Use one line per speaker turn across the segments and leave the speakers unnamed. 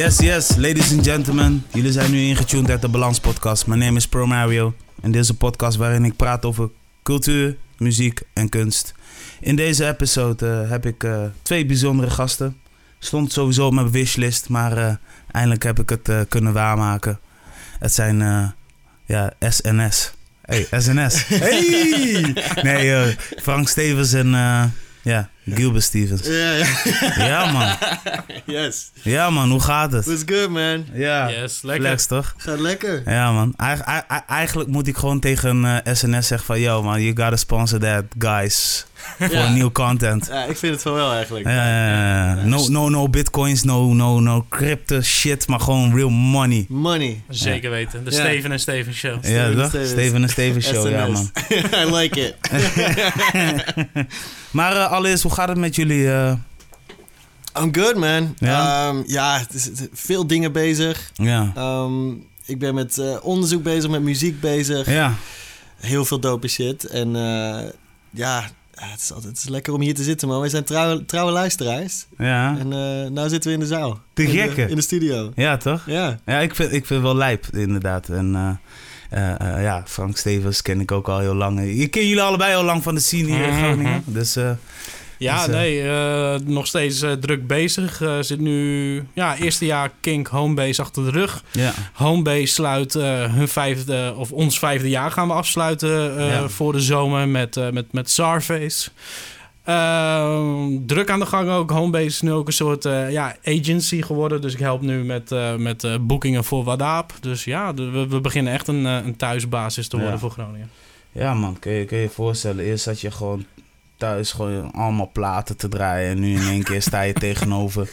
Yes, yes, ladies and gentlemen. Jullie zijn nu ingetuned uit de Balans Podcast. Mijn naam is Pro Mario. En dit is een podcast waarin ik praat over cultuur, muziek en kunst. In deze episode eh, heb ik eh, twee bijzondere gasten. Stond sowieso op mijn wishlist, maar eh, eindelijk heb ik het kunnen waarmaken. Het zijn ja, SNS. Hey, SNS. Hey! Nee, Frank Stevens en ja, Gilbert Stevens.
Ja, ja.
Ja, man.
Yes.
Ja, man, hoe gaat het?
What's good, man?
Ja,
Yes, lekker.
flex toch?
Gaat lekker.
Ja, man. Eig- eig- eigenlijk moet ik gewoon tegen eh, SNS zeggen van... Yo, man, you gotta sponsor that, guys. Voor
Ja.
nieuw content.
Ja, ik vind het van wel eigenlijk.
Ja, ja, ja, ja. No, no, no bitcoins, no, no, no crypto shit, maar gewoon real money.
Money.
Zeker weten. De
Ja.
Steven en Steven Show.
Ja,
Steven
toch?
Stevens.
Steven en Steven show, ja, man.
I like it.
Maar allereerst, hoe gaat het met jullie? eh?
I'm good, man.
Ja?
Ehm, ja, het is, het is veel dingen bezig.
ja.
Ehm, ik ben met eh, onderzoek bezig, met muziek bezig.
Ja.
Heel veel dope shit. En eh, ja, het is, altijd, het is lekker om hier te zitten, man. Wij zijn trouwe, trouwe luisteraars.
Ja.
En eh nou zitten we in de zaal.
Te
In de-
gekke.
In de studio.
Ja, toch?
Ja.
Ja, ik vind, ik vind het wel lijp, inderdaad. En eh, eh, eh, ja, Frank Stevens ken ik ook al heel lang. Ik ken jullie allebei al lang van de scene hier in. Groningen. Dus eh,
Ja,
Dus, eh,
nee, eh, nog steeds eh, druk bezig. Zit nu, ja, eerste jaar Kink Homebase achter de rug.
ja.
Homebase sluit hun vijfde, of ons vijfde jaar gaan we afsluiten
Ja.
voor de zomer met, met, met Sarface. Ehm, druk aan de gang ook. Homebase is nu ook een soort ja, agency geworden. Dus ik help nu met, met boekingen voor Wadaap. Dus ja, we, we beginnen echt een, een thuisbasis te worden
Ja.
voor Groningen.
ja, man, kun je kun je voorstellen. Eerst zat je gewoon thuis gewoon allemaal platen te draaien. En nu in één keer sta je tegenover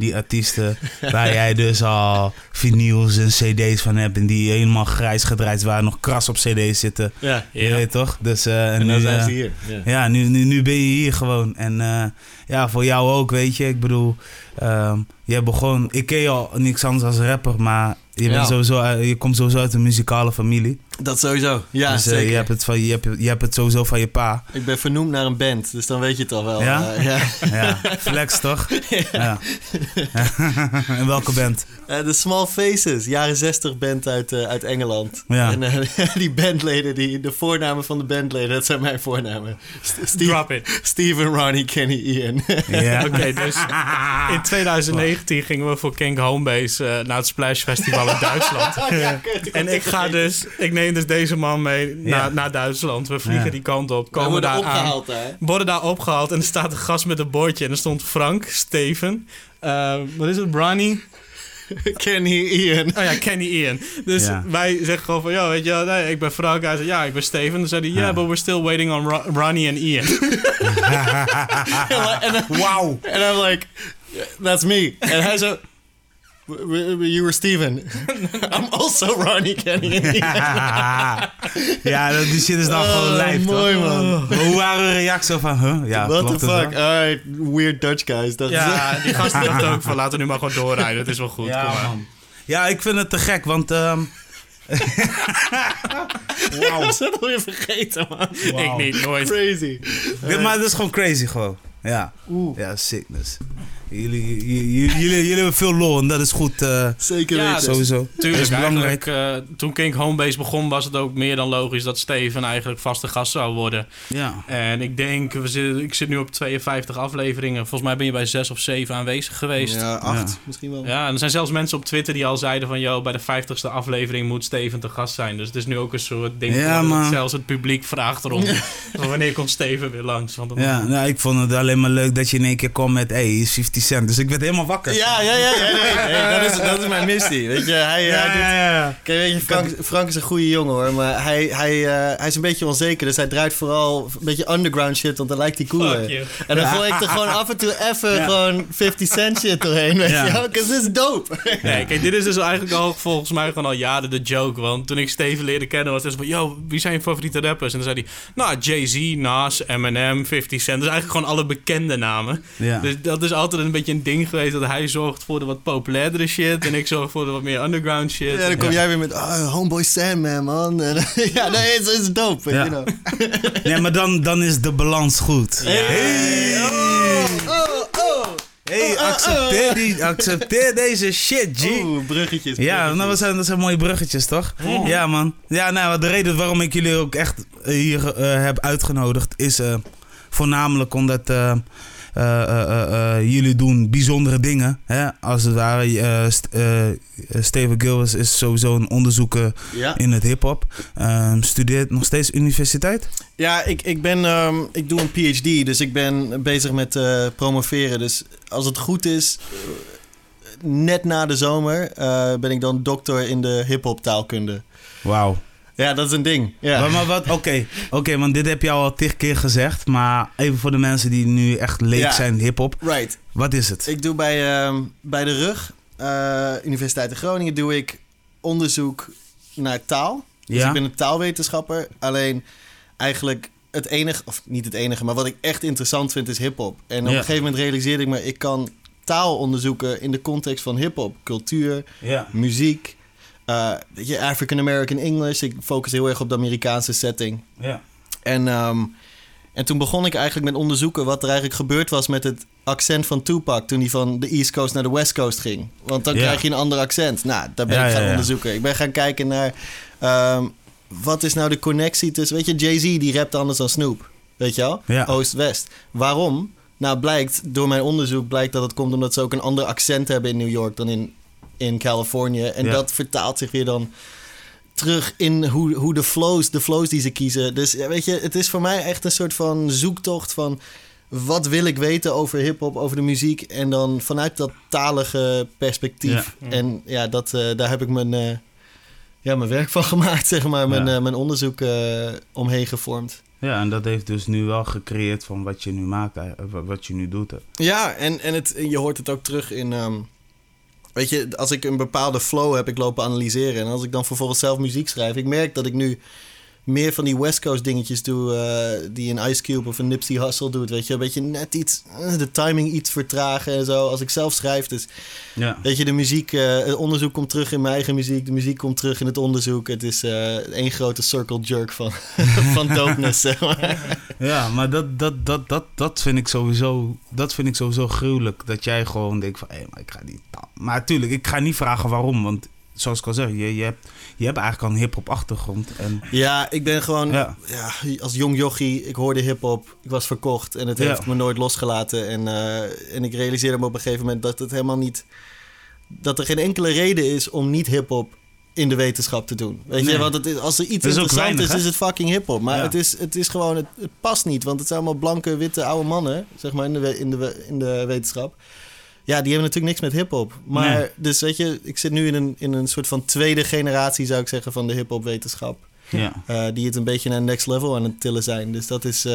die artiesten waar jij dus al vinyls en cd's van hebt. En die helemaal grijs gedraaid waar nog kras op cd's zitten.
Ja.
Je weet toch? Dus, eh, en
En
nu,
zijn
eh,
ze hier. Ja.
Ja, nu, nu, nu ben je hier gewoon. En eh, ja, voor jou ook, weet je. Ik bedoel, ehm je begon... Ik ken je al niks anders als rapper, maar je, bent sowieso, je komt sowieso uit een muzikale familie.
Dat sowieso. Ja,
dus eh,
zeker.
je, hebt het van, je, hebt, je hebt het sowieso van je pa.
Ik ben vernoemd naar een band, dus dan weet je het al wel.
Ja?
Eh, ja.
Ja, flex toch? Ja. en welke band?
Eh, de Small Faces, jaren 60 band uit, eh, uit Engeland.
Ja.
En eh, die bandleden, die, de voornamen van de bandleden, dat zijn mijn voornamen. St- Steve,
Drop it.
Steven, Ronnie, Kenny, Ian.
Ja.
Oké, dus in 2019 gingen we voor Kink Homebase eh, naar het Splash Festival in Duitsland. En ik ga dus, ik neem dus deze man mee naar,
Ja.
naar Duitsland. We vliegen
Ja.
die kant op,
We
komen
worden
daar aan.
opgehaald daar.
Worden daar opgehaald en er staat een gast met een bordje. En er stond Frank, Steven, eh, wat is het, Ronnie?
Kenny, Ian.
Oh ja, Kenny Ian. Dus
Ja.
wij zeggen gewoon van, ja, weet je wel, nee, ik ben Frank. Hij zei, ja, ik ben Steven. Dan zei hij, yeah,
Ja.
but we're still waiting on Ro- Ronnie en Ian.
Wow. And I'm like, that's me. En hij zo, "W- w- you were Steven. I'm also Ronnie, Kenny,
ja, dat- die shit is dan gewoon
Oh,
lijf, toch?
man.
Maar hoe waren de reacties zo van, huh? Ja,
What the
het
fuck? Alright, weird Dutch guys. Dat
ja,
is,
die gast die dacht ook van, laten we nu maar gewoon doorrijden. Het is wel goed,
Ja,
kom maar.
man. Ja, ik vind het te gek, want... ehm
Wauw. Dat is alweer vergeten, man.
Ik niet, nooit.
Crazy.
Dit, maar dat is gewoon crazy gewoon. Ja,
Oeh.
ja sickness. Jullie, jullie, jullie, jullie hebben veel lol en dat is goed eh,
Zeker
Ja,
weten.
sowieso. Dat
Tuurlijk,
is belangrijk.
eh, toen Kink Homebase begon was het ook meer dan logisch dat Steven eigenlijk vaste gast zou worden.
Ja.
En ik denk, we zitten, ik zit nu op 52 afleveringen. Volgens mij ben je bij 6 of 7 aanwezig geweest. Ja.
Ja, acht
Ja.
misschien wel.
en er zijn zelfs mensen op Twitter die al zeiden van... ...joh, bij de 50ste aflevering moet Steven te gast zijn. Dus het is nu ook een soort ding
Ja,
dat zelfs het publiek vraagt erom. wanneer komt Steven weer langs? Want dan-
Ja, nou, ik vond het alleen maar leuk dat je in één keer kwam met, hey, hier is 50 cent. Dus ik werd helemaal wakker.
Ja, ja, ja. ja nee, nee, dat, is, dat is mijn missie. Weet je, hij,
ja,
hij doet...
ja.
Kijk, weet je, Frank, Frank is een goede jongen hoor, maar hij, hij, eh, hij is een beetje onzeker. Dus hij draait vooral een beetje underground shit, want dan lijkt hij cooler. En dan
Ja.
gooi ik er gewoon af en toe even
Ja.
gewoon 50 cent shit doorheen, weet
Ja.
je wel? Because this is dope.
Nee, kijk, dit is dus eigenlijk al volgens mij gewoon al jaren de joke. Want toen ik Steven leerde kennen was het van... Yo, wie zijn je favoriete rappers? En dan zei hij... Nou, Jay-Z, Nas, Eminem, 50 Cent. Dus eigenlijk gewoon alle bekende namen.
Ja.
Dus dat is altijd een beetje een ding geweest... dat hij zorgt voor de wat populairdere shit... en ik zorg voor de wat meer underground shit.
Ja, dan kom jij weer met, oh, homeboy Sandman, man. En, ja, nee, het is, is dope,
Ja.
you know.
Nee, maar dan, dan is de balans goed.
Hey. Oh, oh, oh.
Hey, accepteer, die, accepteer deze shit, G.
Oeh, bruggetjes.
Ja,
bruggetjes.
nou, dat, zijn, dat zijn mooie bruggetjes, toch? Ja, man. Ja, nou, de reden waarom ik jullie ook echt eh, hier eh, heb uitgenodigd is eh, voornamelijk omdat jullie doen bijzondere dingen. Hè? Als het ware, eh, St- eh, Steven Gillis is sowieso een onderzoeker
Ja,
in het hip-hop. Ehm, studeert nog steeds universiteit?
ja ik, ik, ben, ehm, ik doe een PhD, dus ik ben bezig met eh, promoveren. Dus als het goed is, eh, net na de zomer eh, ben ik dan doctor in de hip-hop taalkunde.
Wauw.
Ja, dat is een ding. Ja.
Maar, maar wat, oké, oké, want dit heb je al tig keer gezegd. Maar even voor de mensen die nu echt leek
Ja.
zijn hip-hop.
Right.
Wat is het?
Ik doe bij, ehm, bij de RUG, eh, Universiteit in Groningen, doe ik onderzoek naar taal. Dus
Ja?
ik ben een taalwetenschapper. Alleen eigenlijk het enige, of niet het enige, maar wat ik echt interessant vind is hip-hop. En op
Ja.
een gegeven moment realiseerde ik me, ik kan taal onderzoeken in de context van hip-hop, cultuur,
Ja.
muziek. Eh, je, African American English. Ik focus heel erg op de Amerikaanse setting.
Ja.
En, ehm, en toen begon ik eigenlijk met onderzoeken wat er eigenlijk gebeurd was met het accent van Tupac toen hij van de East Coast naar de West Coast ging. Want dan
Ja.
krijg je een ander accent. Nou, daar ben
Ja,
ik gaan
ja,
onderzoeken. Ik ben gaan kijken naar ehm, wat is nou de connectie tussen, weet je, Jay-Z die rapt anders dan Snoop. Weet je wel? Oost-West. Waarom? Nou, blijkt, door mijn onderzoek blijkt dat het komt omdat ze ook een ander accent hebben in New York dan in, in Californië. En
Ja.
dat vertaalt zich weer dan terug in hoe, hoe de flows, de flows die ze kiezen. Dus ja, weet je, het is voor mij echt een soort van zoektocht van wat wil ik weten over hip-hop, over de muziek. En dan vanuit dat talige perspectief.
Ja.
En ja, dat, eh, daar heb ik mijn, eh, ja, mijn werk van gemaakt, zeg maar. Mijn, eh, mijn onderzoek omheen gevormd.
Ja, en dat heeft dus nu wel gecreëerd van wat je nu maakt, wat je nu doet. hè.
Ja, en, en het, je hoort het ook terug in. ehm, weet je, als ik een bepaalde flow heb ik lopen analyseren. En als ik dan vervolgens zelf muziek schrijf. Ik merk dat ik nu meer van die West Coast dingetjes doe. eh, die een Ice Cube of een Nipsey Hussle doet. Weet je, een beetje net iets. eh, de timing iets vertragen en zo. Als ik zelf schrijf. Dus
Ja.
weet je, de muziek. eh, het onderzoek komt terug in mijn eigen muziek. De muziek komt terug in het onderzoek. Het is één grote circle jerk van, van dopeness, zeg maar.
Ja, maar dat, dat, dat, dat, dat, vind ik sowieso, dat vind ik sowieso gruwelijk. Dat jij gewoon denkt van, hé, maar ik ga niet... Maar natuurlijk, ik ga niet vragen waarom. Want zoals ik al zeg, je, je, hebt, je hebt eigenlijk al een hip-hop achtergrond. En
Ja, ik ben gewoon
Ja.
ja. als jong jochie, ik hoorde hip-hop, ik was verkocht en het
Ja.
heeft me nooit losgelaten. En, eh, en ik realiseerde me op een gegeven moment dat het helemaal niet. dat er geen enkele reden is om niet hip-hop in de wetenschap te doen. Weet
Nee.
je, want het is, als er iets interessant
weinig,
is, is het fucking hip-hop. Maar
Ja.
het, is, het is gewoon, het, het past niet, want het zijn allemaal blanke, witte, oude mannen, zeg maar, in de, in de, in de wetenschap. Ja, die hebben natuurlijk niks met hip-hop. Maar
Nee.
dus weet je, ik zit nu in een, in een soort van tweede generatie, zou ik zeggen, van de hip-hop wetenschap.
ja.
Eh, die het een beetje naar next level aan het tillen zijn. Dus dat is, eh,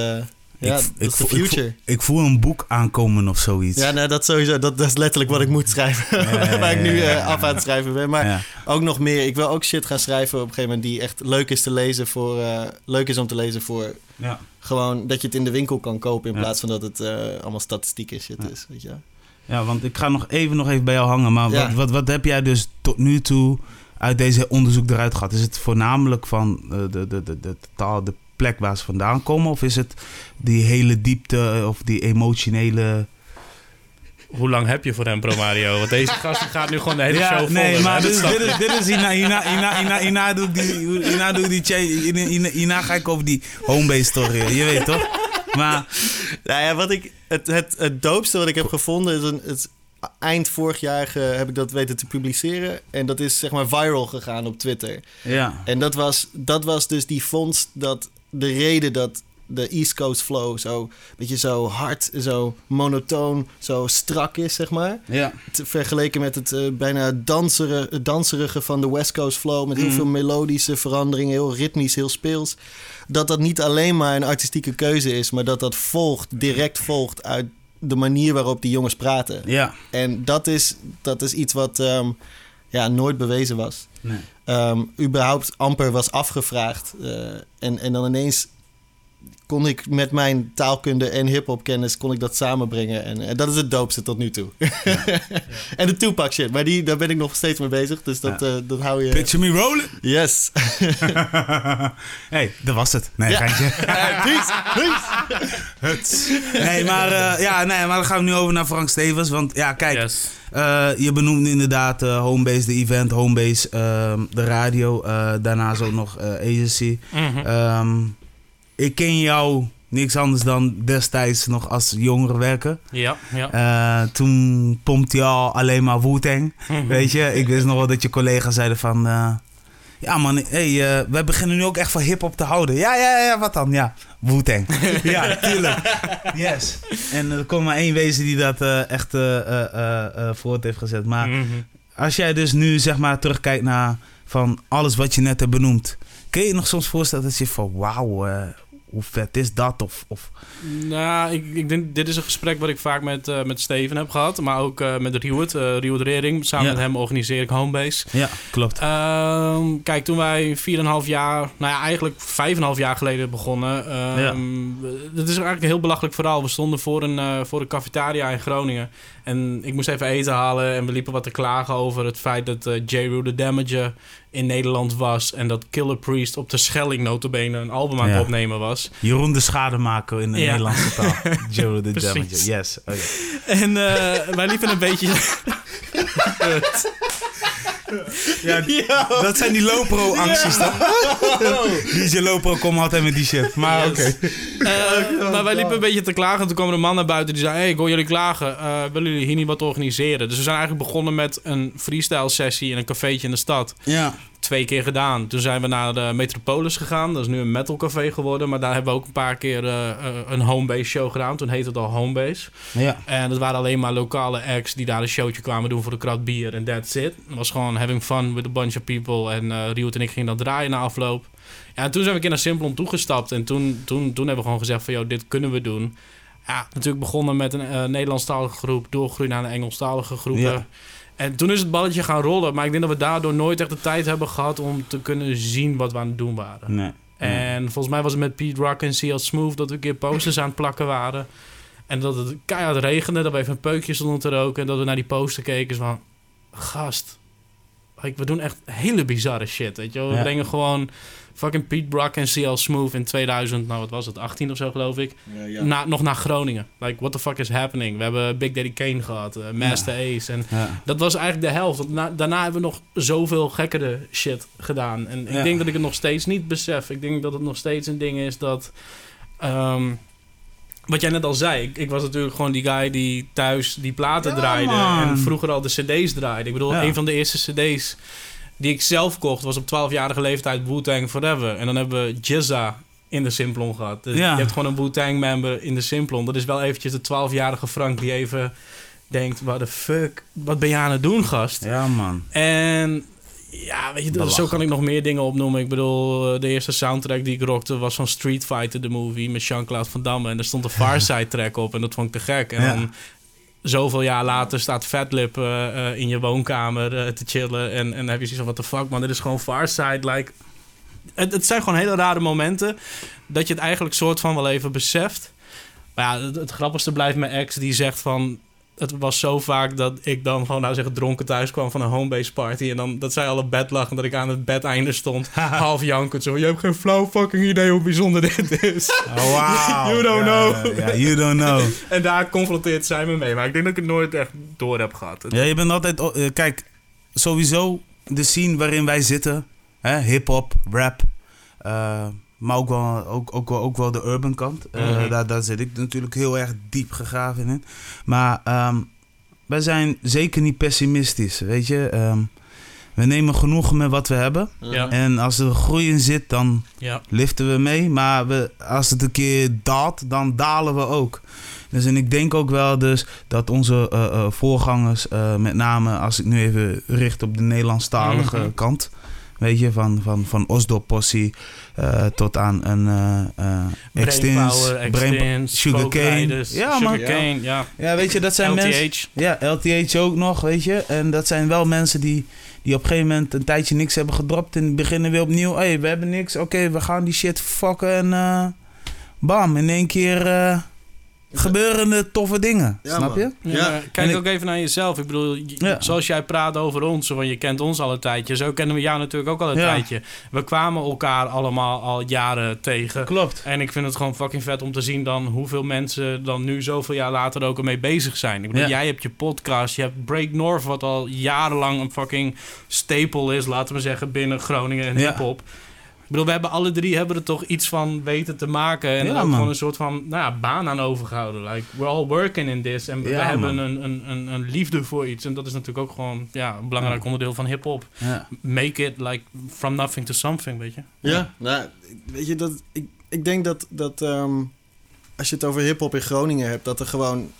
ja,
ik, ik, voel- ik, voel, ik voel een boek aankomen of zoiets.
ja, nou, dat sowieso. Dat, dat is letterlijk wat ik moet schrijven.
Ja,
Waar ik nu eh, af aan het schrijven ben. Maar
Ja.
ook nog meer. Ik wil ook shit gaan schrijven op een gegeven moment die echt leuk is te lezen voor... leuk is om te lezen voor
Ja.
gewoon dat je het in de winkel kan kopen... in plaats van dat het allemaal statistiek is shit
Ja.
is. Weet je?
Ja, want ik ga nog even, nog even bij jou hangen. Maar
Ja.
wat, wat, wat heb jij dus tot nu toe uit deze onderzoek eruit gehad? Is het voornamelijk van eh, de, de, de, de taal, de plek waar ze vandaan komen? Of is het die hele diepte eh, of die emotionele...
Hoe lang heb je voor hem, Pro Mario? Want deze gast die gaat nu gewoon de hele show vol.
nee, maar dit, is- dit, is, dit is hierna, hierna, hierna, hierna, hierna doe ik die, hierna doe ik die, cha- hierna, hierna- hierna ga ik over die homebase story, je weet toch? Maar,
Nou ja, wat ik, het, het, het doopste wat ik heb gevonden is een, het, eind vorig jaar heb ik dat weten te publiceren. En dat is zeg maar viral gegaan op Twitter.
ja,
En dat was, dat was dus die vondst dat de reden dat de East Coast flow zo, beetje zo hard, zo monotoon, zo strak is, zeg maar.
ja,
Te- vergeleken met het eh, bijna dansere, het danserige van de West Coast flow. Met heel
Mhm.
veel melodische veranderingen, heel ritmisch, heel speels. Dat dat niet alleen maar een artistieke keuze is, maar dat dat volgt, direct volgt uit de manier waarop die jongens praten.
ja,
En dat is, dat is iets wat ehm, ja, nooit bewezen was.
nee.
Ehm, überhaupt amper was afgevraagd. eh, en, en dan ineens kon ik met mijn taalkunde en hip-hop kennis kon ik dat samenbrengen. En, en dat is het doopste tot nu toe. en de Tupac shit, maar die, daar ben ik nog steeds mee bezig. Dus dat, eh, dat hou je.
Picture me rolling.
Yes.
hey, dat was het. Nee,
Ja.
geintje.
peace, peace.
Huts. Nee, maar, eh, ja, nee, maar dan gaan we nu over naar Frank Stevens. Want ja, kijk,
Yes.
eh, je benoemde inderdaad eh, Homebase, de event, Homebase, ehm, de radio. eh, daarnaast ook nog eh, agency. Ehm, ik ken jou niks anders dan destijds nog als jongere werker.
ja, ja.
Eh, toen pompte je al alleen maar Wu-Tang.
Mhm.
Weet je, ik wist nog wel dat je collega's zeiden van... eh, ja man, hey, eh, wij beginnen nu ook echt van hip-hop te houden. Ja, ja, ja, wat dan? Ja, Wu-Tang. ja, tuurlijk. Yes. En er kon maar één wezen die dat echt voort heeft gezet. Maar
Mhm.
als jij dus nu zeg maar terugkijkt naar van alles wat je net hebt benoemd... Kun je je nog soms voorstellen dat je van wauw, hoe vet is dat? Of, of
Nou, ik, ik denk, dit is een gesprek wat ik vaak met, eh, met Steven heb gehad. Maar ook eh, met Riewert, uh, Riewert Rering. Samen
Ja.
met hem organiseer ik Homebase.
ja, klopt.
Ehm, kijk, toen wij 4,5 jaar, nou ja, eigenlijk 5,5 jaar geleden begonnen. ehm,
Ja. Ja.
opnemen was.
Jeroen de Schademaker in de
Ja.
Nederlandse taal. Joe
Precies.
Damager. Yes. Oh.
En eh, wij liepen een beetje...
Ja, dat zijn die Lopro-acties toch? DJ Lopro komt altijd met die shit. Maar oké.
Eh, maar wij liepen een beetje te klagen. En toen kwam er een man naar buiten die zei... Hey, ik hoor jullie klagen. Eh, willen jullie hier niet wat organiseren? Dus we zijn eigenlijk begonnen met een freestyle sessie... in een cafeetje in de stad.
Ja.
Twee keer gedaan. Toen zijn we naar de Metropolis gegaan. Dat is nu een metalcafé geworden. Maar daar hebben we ook een paar keer eh, eh, een homebase show gedaan. Toen heette het al Homebase.
Ja.
En dat waren alleen maar lokale acts die daar een showtje kwamen doen voor de krat bier. En that's it. Het was gewoon having fun with a bunch of people. En eh Riot en ik gingen dat draaien na afloop. Ja, en toen zijn we een keer naar Simplon toegestapt. En toen, toen, toen hebben we gewoon gezegd van, joh, dit kunnen we doen. Ja, natuurlijk begonnen met een Nederlandstalige groep. Doorgroeien naar een Engelstalige groepen.
Ja.
En toen is het balletje gaan rollen. Maar ik denk dat we daardoor nooit echt de tijd hebben gehad om te kunnen zien wat we aan het doen waren.
Nee.
En volgens mij was het met Pete Rock en CL Smooth dat we een keer posters aan het plakken waren. En dat het keihard regende, dat we even een peukje stonden te roken. En dat we naar die poster keken van... Gast, we doen echt hele bizarre shit, weet je wel. We
Ja.
brengen gewoon fucking Pete Brock en CL Smooth in 2000... Nou, wat was het? 18 of zo, geloof ik. Na, nog naar Groningen. Like, what the fuck is happening? We hebben Big Daddy Kane gehad, eh, Master Ace. En
Ja.
dat was eigenlijk de helft. Want na- daarna hebben we nog zoveel gekkere shit gedaan. En ik
Ja.
denk dat ik het nog steeds niet besef. Ik denk dat het nog steeds een ding is dat... ehm, wat jij net al zei. Ik, ik was natuurlijk gewoon die guy die thuis die platen
Ja,
draaide.
man.
En vroeger al de cd's draaide. Ik bedoel,
Ja.
een van de eerste cd's die ik zelf kocht... was op 12-jarige leeftijd Wu-Tang Forever. En dan hebben we Jizza in de Simplon gehad. Dus
Ja.
Je hebt gewoon een Wu-Tang member in de Simplon. Dat is wel eventjes de 12-jarige Frank die even denkt... What the fuck, wat ben je aan het doen, gast?
ja, man.
En ja, weet je, zo kan ik nog meer dingen opnoemen. Ik bedoel, eh, de eerste soundtrack die ik rockte was van Street Fighter, de movie, met Jean-Claude Van Damme. En er stond een Farside track op en dat vond ik te gek. En
Ja.
dan zoveel jaar later staat Fatlip eh, eh, in je woonkamer eh, te chillen. En, en dan heb je zoiets van, what the fuck man, dit is gewoon Farside. Like, het, het zijn gewoon hele rare momenten dat je het eigenlijk soort van wel even beseft. Maar ja, het, het grappigste blijft mijn ex die zegt van... Het was zo vaak dat ik dan gewoon, nou zeggen, dronken thuis kwam van een homebase party. En dan dat zij al op bed lag en dat ik aan het bedeinde stond. half jankend zo. Je hebt geen flauw fucking idee hoe bijzonder dit is.
Oh, wow.
You don't know.
You don't know.
en daar confronteert zij me mee. Maar ik denk dat ik het nooit echt door heb gehad.
Ja, je bent altijd... oh, eh, kijk, sowieso de scene waarin wij zitten. hè, Hip-hop, rap. eh, maar ook wel, ook, ook, wel, ook wel de urban kant. Eh,
Mhm.
daar, daar zit ik natuurlijk heel erg diep gegraven in. Maar ehm, wij zijn zeker niet pessimistisch, weet je. Ehm, we nemen genoegen met wat we hebben.
Ja.
En als er groei in zit, dan
Ja.
liften we mee. Maar we, als het een keer daalt, dan dalen we ook. Dus en ik denk ook wel dus dat onze eh, eh, voorgangers, met name als ik nu even richt op de Nederlandstalige
Mhm.
kant, weet je, van, van, van Osdorp Possie eh, tot aan een eh Extins, Sugarcane. Ja, man.
Sugarcane, ja.
Ja, weet je, dat zijn mensen.
LTH.
Ja, LTH ook nog, weet je. En dat zijn wel mensen die, die op een gegeven moment een tijdje niks hebben gedropt en beginnen weer opnieuw. Hé, hey, we hebben niks. Oké, we gaan die shit fucken en... bam, in één keer gebeuren er toffe dingen.
Ja,
snap
man.
je?
Ja, Kijk
ik-
ook even naar jezelf. Ik bedoel,
Ja.
zoals jij praat over ons, want je kent ons al een tijdje. Zo kennen we jou natuurlijk ook al een
Ja.
tijdje. We kwamen elkaar allemaal al jaren tegen.
Klopt.
En ik vind het gewoon fucking vet om te zien dan hoeveel mensen dan nu zoveel jaar later ook ermee bezig zijn. Ik bedoel,
Ja.
jij hebt je podcast, je hebt Break North, wat al jarenlang een fucking staple is, laten we zeggen, binnen Groningen en
Ja.
hip-hop. Ik bedoel, we hebben alle drie hebben er toch iets van weten te maken. En
Ja,
ook gewoon een soort van nou ja, baan aan overgehouden. Like, we're all working in this. En we
Ja,
hebben een, een, een, een liefde voor iets. En dat is natuurlijk ook gewoon ja, een belangrijk
Ja.
onderdeel van hip-hop.
Ja.
Make it like from nothing to something, weet je?
Ja, nou, weet je, dat, ik, ik denk dat, dat ehm, als je het over hip-hop in Groningen hebt, dat er gewoon.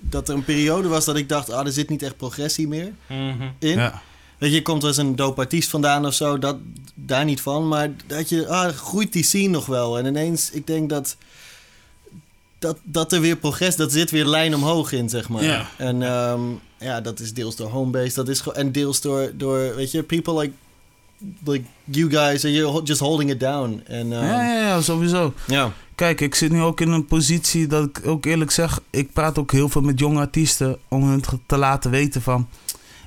Dat er een periode was dat ik dacht, ah, er zit niet echt progressie meer
Mhm.
in.
Ja.
Weet je, komt eens een dope artiest vandaan of zo, dat, daar niet van. Maar dat je, ah, groeit die scene nog wel. En ineens, ik denk dat, dat, dat er weer progress, dat zit weer lijn omhoog in, zeg maar. En ehm, ja, dat is deels door homebase, dat is gewoon, en deels door, door, weet je, people like, like you guys, are you just holding it down. En ehm,
Ja, ja, ja, sowieso.
ja.
Kijk, ik zit nu ook in een positie dat ik ook eerlijk zeg, ik praat ook heel veel met jonge artiesten om hun te- te laten weten van,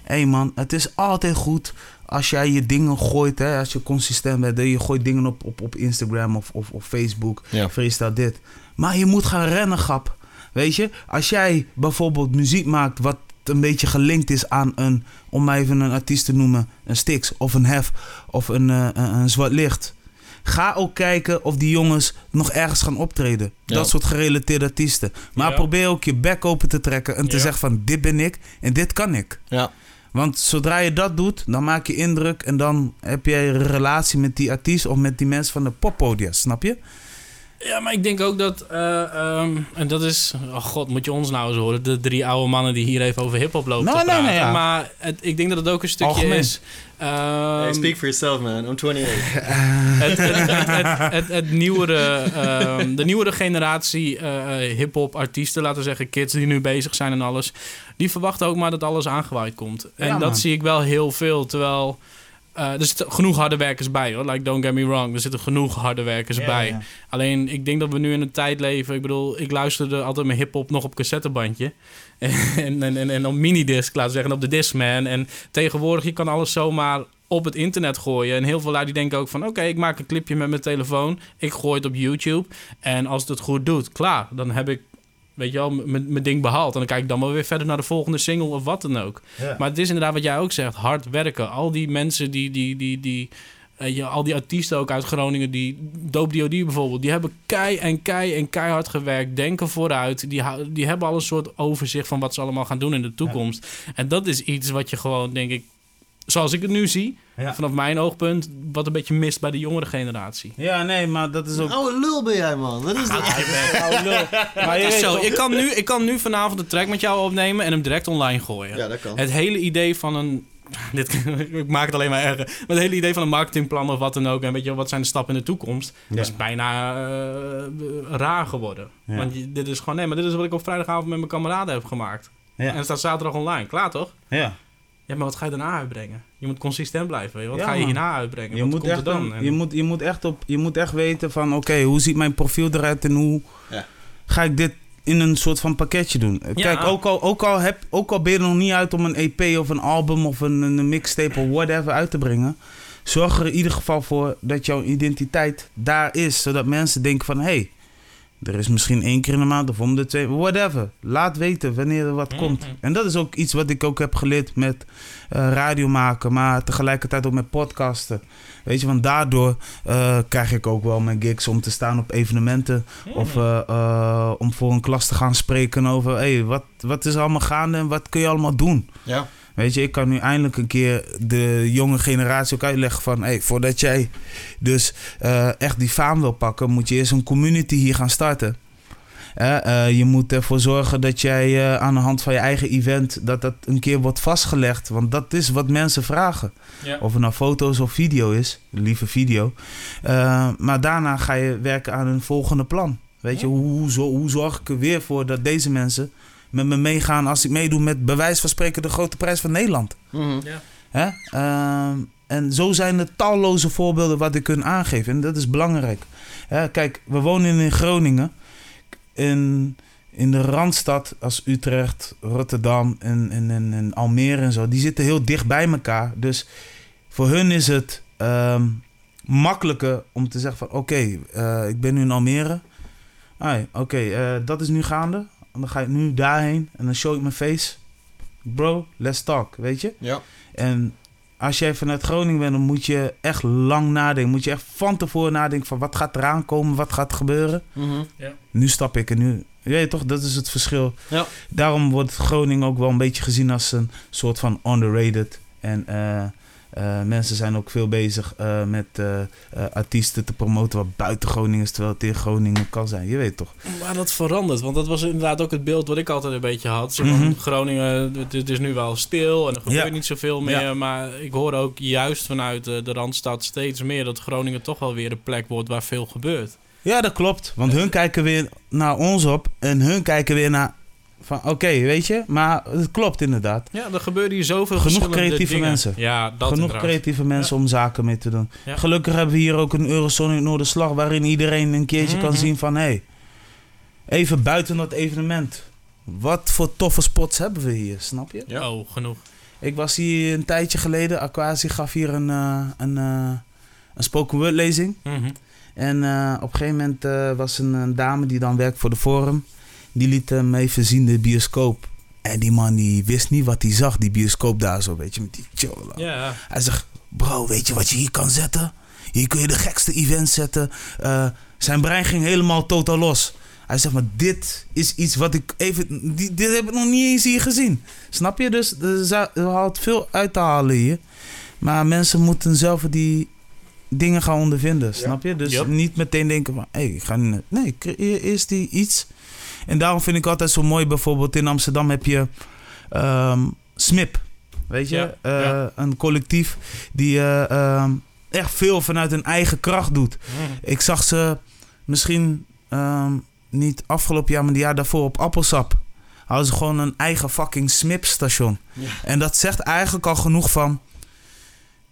hey man, het is altijd goed als jij je dingen gooit, hè, als je consistent bent, je gooit dingen op, op, op Instagram of, of, of Facebook,
Ja.
freestyle dit. Maar je moet gaan rennen, grap. Weet je, als jij bijvoorbeeld muziek maakt wat een beetje gelinkt is aan een, om maar even een artiest te noemen, een Stix of een Hef of een, eh, een, een Zwart Licht. Ga ook kijken of die jongens nog ergens gaan optreden.
Ja.
Dat soort gerelateerde artiesten. Maar
Ja.
probeer ook je bek open te trekken en te zeggen van dit ben ik en dit kan ik.
Ja.
Want zodra je dat doet, dan maak je indruk en dan heb je een relatie met die artiest of met die mensen van de poppodia, snap je?
Ja, maar ik denk ook dat, eh, ehm, en dat is, oh god, moet je ons nou eens horen, de drie oude mannen die hier even over hip-hop lopen
Nou,
te
nee,
praten.
nee, ja.
Maar het, ik denk dat het ook een stukje
Algemeen.
is. ehm,
Hey, speak for yourself, man. I'm 28.
het, het, het, het, nieuwere, ehm, de nieuwere generatie eh, eh, hip-hop artiesten, laten we zeggen, kids die nu bezig zijn en alles, die verwachten ook maar dat alles aangewaaid komt. En
Ja,
dat
man.
zie ik wel heel veel. Terwijl eh, er zitten genoeg harde werkers bij hoor. Like, don't get me wrong. Er zitten genoeg harde werkers bij. Alleen, ik denk dat we nu in een tijd leven. Ik bedoel, ik luisterde altijd mijn hip-hop nog op cassettebandje. En, en, en, en op minidisc, laten we zeggen, op de Discman. En tegenwoordig, je kan alles zomaar op het internet gooien. En heel veel lui die denken ook van... oké, ik maak een clipje met mijn telefoon. Ik gooi het op YouTube. En als het het goed doet, klaar. Dan heb ik, weet je wel, mijn ding behaald. En dan kijk ik dan wel weer verder naar de volgende single of wat dan ook. Maar het is inderdaad wat jij ook zegt, hard werken. Al die mensen die, die, die, die ja, al die artiesten ook uit Groningen, die Dope D.O.D. bijvoorbeeld, die hebben kei en kei en keihard gewerkt, denken vooruit. Die, die hebben al een soort overzicht van wat ze allemaal gaan doen in de toekomst. En dat is iets wat je gewoon, denk ik, zoals ik het nu zie,
Ja.
vanaf mijn oogpunt, wat een beetje mist bij de jongere generatie.
Ja, nee, maar dat is ook...
Oude lul ben jij, man. Wat is dat?
Maar je
Zo, ik kan, nu, ik kan nu vanavond een track met jou opnemen en hem direct online gooien.
Ja, dat kan.
Het hele idee van een. Dit, ik maak het alleen maar erger. Maar het hele idee van een marketingplan of wat dan ook. En weet je, wel, wat zijn de stappen in de toekomst?
Ja.
is bijna eh, raar geworden.
Ja.
Want dit is gewoon. Nee, maar dit is wat ik op vrijdagavond met mijn kameraden heb gemaakt.
Ja.
En het staat zaterdag online. Klaar toch?
Ja.
Ja, maar wat ga je daarna uitbrengen? Je moet consistent blijven. weet je. Wat
Ja,
ga je hierna uitbrengen?
Je
wat
moet,
komt er
echt
dan?
een-
En-
je, moet, je, moet echt op, je moet echt weten van, oké, hoe ziet mijn profiel eruit en hoe
Ja.
ga ik dit in een soort van pakketje doen. Kijk, ook al, ook, al heb, ook al ben je er nog niet uit om een EP of een album of een, een mixtape of whatever uit te brengen, zorg er in ieder geval voor dat jouw identiteit daar is, zodat mensen denken van, hé, hey, er is misschien één keer in de maand of om de twee, whatever. Laat weten wanneer er wat
Mhm.
komt. En dat is ook iets wat ik ook heb geleerd met eh, radio maken, maar tegelijkertijd ook met podcasten. Weet je, want daardoor eh, krijg ik ook wel mijn gigs om te staan op evenementen. Of eh, eh, om voor een klas te gaan spreken over hey, wat, wat is er allemaal gaande en wat kun je allemaal doen.
Ja.
Weet je, ik kan nu eindelijk een keer de jonge generatie ook uitleggen van... Hey, voordat jij dus eh, echt die faam wil pakken, moet je eerst een community hier gaan starten. Eh, eh, je moet ervoor zorgen dat jij aan de hand van je eigen event... dat dat een keer wordt vastgelegd. Want dat is wat mensen vragen.
Ja.
Of het nou foto's of video is. Liever video. Maar daarna ga je werken aan een volgende plan. Weet je, hoe, hoe zorg ik er weer voor dat deze mensen met me meegaan... als ik meedoe met bij wijze van spreken de grote prijs van Nederland.
Mhm.
Ja.
Hè? Ehm, en zo zijn er talloze voorbeelden wat ik kan aangeven. En dat is belangrijk. Hè, kijk, we wonen in Groningen. In, in de Randstad als Utrecht, Rotterdam en, en, en, en Almere en zo. Die zitten heel dicht bij elkaar. Dus voor hun is het ehm, makkelijker om te zeggen van... Oké, eh, ik ben nu in Almere. Oké, eh, dat is nu gaande. En dan ga ik nu daarheen en dan show ik mijn face. Bro, let's talk, weet je?
Ja.
En als jij vanuit Groningen bent, dan moet je echt lang nadenken. Moet je echt van tevoren nadenken van wat gaat eraan komen, wat gaat gebeuren.
Mhm.
Nu stap ik en nu... Je weet toch, dat is het verschil.
Ja.
Daarom wordt Groningen ook wel een beetje gezien als een soort van underrated. En eh, eh, mensen zijn ook veel bezig eh, met eh, artiesten te promoten wat buiten Groningen is, terwijl het in Groningen kan zijn. Je weet toch?
Maar dat verandert, want dat was inderdaad ook het beeld wat ik altijd een beetje had. Maar,
Mhm.
Groningen, het, is nu wel stil en er gebeurt
Ja.
niet zoveel meer.
Ja.
Maar ik hoor ook juist vanuit de Randstad steeds meer dat Groningen toch wel weer een plek wordt waar veel gebeurt.
Ja, dat klopt. Want hun kijken weer naar ons op en hun kijken weer naar van oké, weet je, maar het klopt inderdaad.
Ja, er gebeuren hier zoveel
Genoeg creatieve
dingen.
mensen.
Ja, dat
Genoeg
inderdaad.
creatieve mensen om zaken mee te doen.
Ja.
Gelukkig hebben we hier ook een Eurosonic Noorderslag waarin iedereen een keertje kan
Mhm.
zien van hé, hey, even buiten dat evenement. Wat voor toffe spots hebben we hier, snap je?
Ja.
Oh, genoeg.
Ik was hier een tijdje geleden, Aquasi gaf hier een, eh, een, eh, een spoken word lezing.
Mhm.
En eh, op een gegeven moment was een, een dame die dan werkt voor de Forum. Die liet hem even zien de bioscoop. En die man die wist niet wat hij zag, die bioscoop daar zo, weet je, met die chola.
Ja,
Hij zegt, bro, weet je wat je hier kan zetten? Hier kun je de gekste events zetten. Eh, zijn brein ging helemaal totaal los. Hij zegt, maar dit is iets wat ik even... die- dit heb ik nog niet eens hier gezien. Snap je? Dus er er valt veel uit te halen hier. Maar mensen moeten zelf die dingen gaan ondervinden. Snap je? Dus niet meteen denken van... Hé, ik ga. Nee, creëer eerst die iets. En daarom vind ik altijd zo mooi... Bijvoorbeeld in Amsterdam heb je... ehm, SMIP. Weet je?
Ja,
Eh,
ja.
Een collectief die eh, ehm, echt veel vanuit hun eigen kracht doet.
Mhm.
Ik zag ze misschien ehm, niet afgelopen jaar, maar die jaar daarvoor op Appelsap. Hadden ze gewoon een eigen fucking SMIP-station.
Ja.
En dat zegt eigenlijk al genoeg van...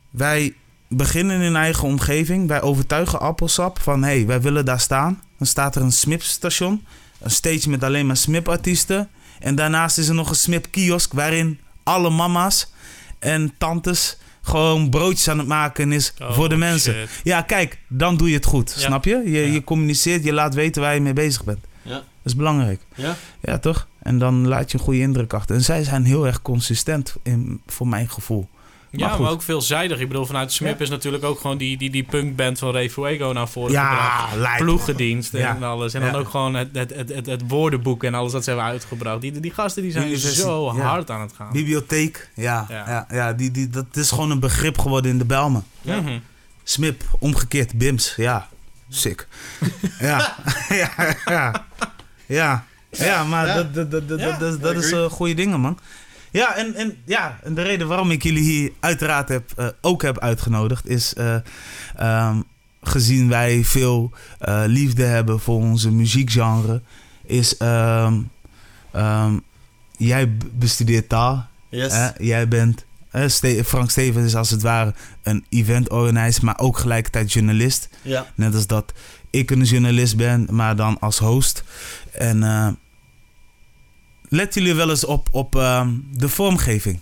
Wij beginnen in eigen omgeving. Wij overtuigen Appelsap van... hé, hey, wij willen daar staan. Dan staat er een SMIP-station. Een stage met alleen maar SMIP-artiesten. En daarnaast is er nog een SMIP-kiosk... waarin alle mama's en tantes... gewoon broodjes aan het maken is
Oh,
voor de mensen.
shit.
Ja, kijk, dan doe je het goed.
Ja.
Snap je? Je,
Ja.
je communiceert, je laat weten waar je mee bezig bent.
Ja.
Dat is belangrijk.
Ja.
Ja, toch? En dan laat je een goede indruk achter. En zij zijn heel erg consistent, in, voor mijn gevoel.
Ja,
Maar
maar, ook veelzijdig. Ik bedoel, vanuit Smip is natuurlijk ook gewoon die, die, die punkband van Ray Fuego naar voren gebracht.
Ja.
Ploeggedienst
Ja.
en alles. En
Ja.
dan ook gewoon het, het, het, het, het woordenboek en alles dat ze hebben uitgebracht. Die, die gasten die zijn zo
ja.
hard aan het gaan.
Bibliotheek, ja. ja.
Ja.
ja, die, die, dat is gewoon een begrip geworden in de Belmen.
Ja.
Mhm.
Smip, omgekeerd, Bims, ja. Sick. ja. ja, ja. Ja. Ja, maar
Ja.
dat, dat, dat, dat,
Ja,
dat, is- dat eh, goede dingen, man. Ja en, en, ja, en de reden waarom ik jullie hier uiteraard heb, eh, ook heb uitgenodigd... is eh, ehm, gezien wij veel eh, liefde hebben voor onze muziekgenre... is... ehm, jij bestudeert taal.
Yes.
Hè? Jij bent... hè, Ste- Frank Stevens is als het ware een event organizer... maar ook gelijkertijd journalist.
Ja.
Net als dat ik een journalist ben, maar dan als host. En eh letten jullie wel eens op, op ehm, de vormgeving?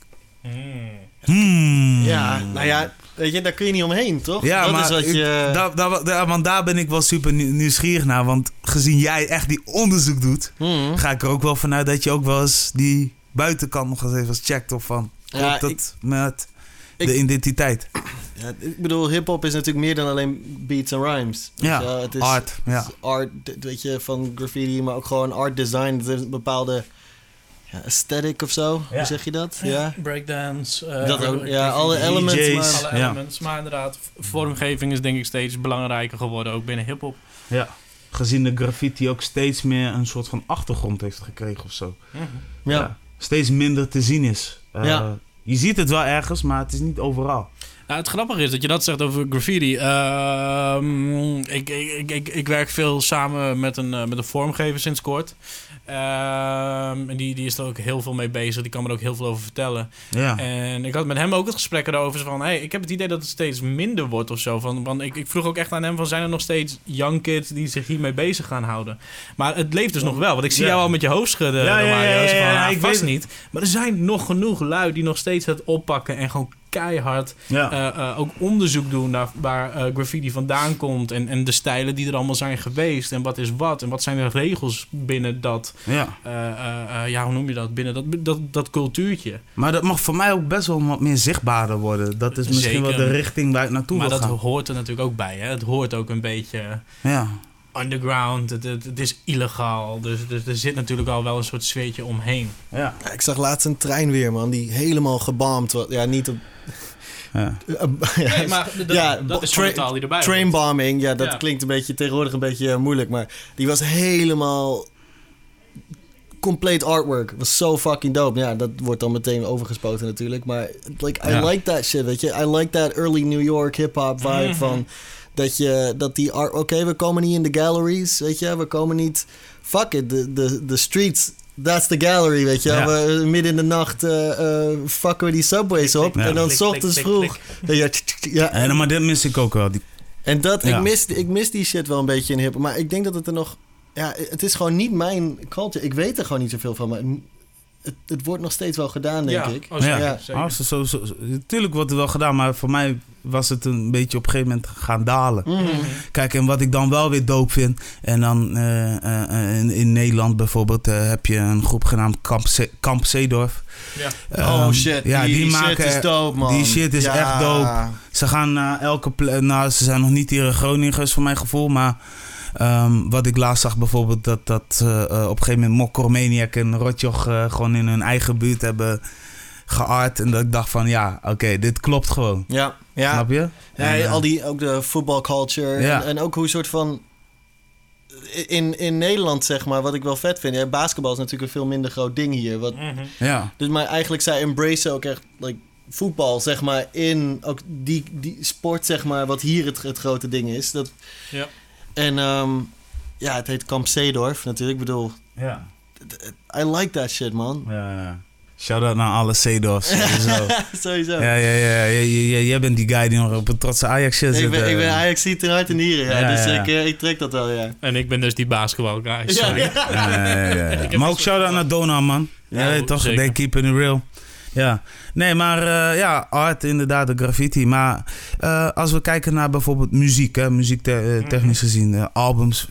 Hmm.
Ja, nou ja, weet je, daar kun je niet omheen, toch?
Ja,
dat
maar
is wat
ik-
je...
daar, daar, daar- want daar ben ik wel super nieuw- nieuwsgierig naar. Want gezien jij echt die onderzoek doet,
Mhm.
ga ik er ook wel vanuit dat je ook wel eens die buitenkant nog eens even checkt. Of van,
Ja,
dat
ik-
met
ik-
de identiteit?
Ja, ik bedoel, hip-hop is natuurlijk meer dan alleen beats en rhymes.
Ja,
het is,
art, ja.
het is art, weet je, van graffiti, maar ook gewoon art design. Het is een bepaalde aesthetic of zo.
Ja.
Hoe zeg je dat? Ja.
Breakdance. eh,
Dat ook, ja, alle elements, maar-
Alle
Ja.
elements. Maar inderdaad, vormgeving is denk ik steeds belangrijker geworden, ook binnen hip-hop.
ja. Gezien de graffiti ook steeds meer een soort van achtergrond heeft gekregen of zo.
Ja.
steeds minder te zien is. Eh,
Ja.
Je ziet het wel ergens, maar het is niet overal.
Nou, het grappige is dat je dat zegt over graffiti. Ehm, ik, ik, ik, ik werk veel samen met een, eh, met een vormgever sinds kort. Ehm, en die, die is er ook heel veel mee bezig. Die kan me er ook heel veel over vertellen.
Ja.
En ik had met hem ook het gesprek erover. Van, hey, ik heb het idee dat het steeds minder wordt of zo. Van, want ik, ik vroeg ook echt aan hem: van, zijn er nog steeds young kids die zich hiermee bezig gaan houden? Maar het leeft dus nog wel. Want ik zie
Ja.
jou al met je hoofd schudden.
Ja, ja,
van, ah,
ik
vast
weet-
niet. Maar er zijn nog genoeg lui die nog steeds het oppakken en gewoon keihard
ja.
eh, eh, ook onderzoek doen naar waar eh, graffiti vandaan komt. En, en de stijlen die er allemaal zijn geweest. En wat is wat. En wat zijn de regels binnen dat.
Ja.
eh, eh, eh, ja, hoe noem je dat? Binnen dat, dat, dat cultuurtje.
Maar dat mag voor mij ook best wel wat meer zichtbaarder worden. Dat is misschien
Zeker.
wel de richting waar ik naartoe
maar
wil
dat hoort er natuurlijk ook bij. Hè? Het hoort ook een beetje
Ja.
underground. Het, het, het is illegaal. Dus, dus er zit natuurlijk al wel een soort sfeertje omheen.
Ja.
Ja, ik zag laatst een trein weer, man, die helemaal gebomd was. Ja, niet op...
ja.
Nee, maar dat,
ja,
dat is
tra-
taal die erbij.
Trainbombing, ja, dat
Ja.
klinkt een beetje tegenwoordig een beetje moeilijk, maar die was helemaal compleet artwork. Was zo fucking dope. Ja, dat wordt dan meteen overgespoten natuurlijk, maar like I
Ja.
like that shit, weet je. I like that early New York hip hop vibe
Mhm.
van dat je dat die art oké, we komen niet in de galleries, weet je. We komen niet fuck it, de de de streets That's the gallery, weet je.
Ja.
We, midden in de nacht eh, eh, fucken we die subways op.
Ja.
En dan s ochtends vroeg. Ja, ja,
En, maar dit mis ik ook wel. Die,
en dat,
Ja.
ik, mis, ik mis die shit wel een beetje in hip. Maar ik denk dat het er nog... Ja, het is gewoon niet mijn culture. Ik weet er gewoon niet zoveel van. Maar het, het wordt nog steeds wel gedaan, denk
ja,
ik.
oh, zeker,
Ja.
zeker.
Ah, zo, zo, Tuurlijk wordt het wel gedaan, maar voor mij was het een beetje op een gegeven moment gaan dalen.
Mhm.
Kijk, en wat ik dan wel weer dope vind. En dan eh, eh, eh, in, in Nederland bijvoorbeeld eh, heb je een groep genaamd Kamp, Kamp Zeedorf.
Ja.
oh shit,
ja,
die,
die,
shit
maken.
is dope, man.
die shit is
Ja.
echt dope. Ze gaan naar elke plek. Nou, ze zijn nog niet hier in Groningen voor mijn gevoel. Maar ehm, wat ik laatst zag, bijvoorbeeld, dat, dat eh, eh, op een gegeven moment Mokromaniac en Rotjoch eh, gewoon in hun eigen buurt hebben geart. En dat ik dacht van ja, oké, dit klopt gewoon.
Ja, ja.
Snap je?
ja
En,
al die, ook de voetbalculture.
Ja.
En, en ook hoe een soort van... In, in Nederland, zeg maar, wat ik wel vet vind. Ja, basketbal is natuurlijk een veel minder groot ding hier. Wat,
Mhm.
Ja,
Dus maar eigenlijk zij embrace ook echt like, voetbal, zeg maar, in ook die, die sport, zeg maar, wat hier het, het grote ding is. Dat,
Ja.
En ehm, ja, het heet Kamp Zeedorf natuurlijk. Ik bedoel,
ja.
I like that shit, man.
ja, ja. Shout-out naar alle Zeedorfs. sowieso.
Sowieso.
Ja, ja, ja. Jij bent die guy die nog op een trotse Ajax shit
ik,
zit.
ben, ik ben
eh.
Ajax ziet eruit en nieren, ja.
Ja,
dus
ja.
Ik, eh, ik trek dat wel, ja.
En ik ben dus die basketbal guy. Sorry.
ja.
Ja, ja, ja, ja.
heb
Maar ook
het-
shout-out naar Dona, man. Ja, toch?
zeker.
They keeping it real. Ja. Nee, maar eh, ja, art inderdaad, de graffiti. Maar eh, als we kijken naar bijvoorbeeld muziek, hè, muziek te- eh,
Mhm.
technisch gezien, albums.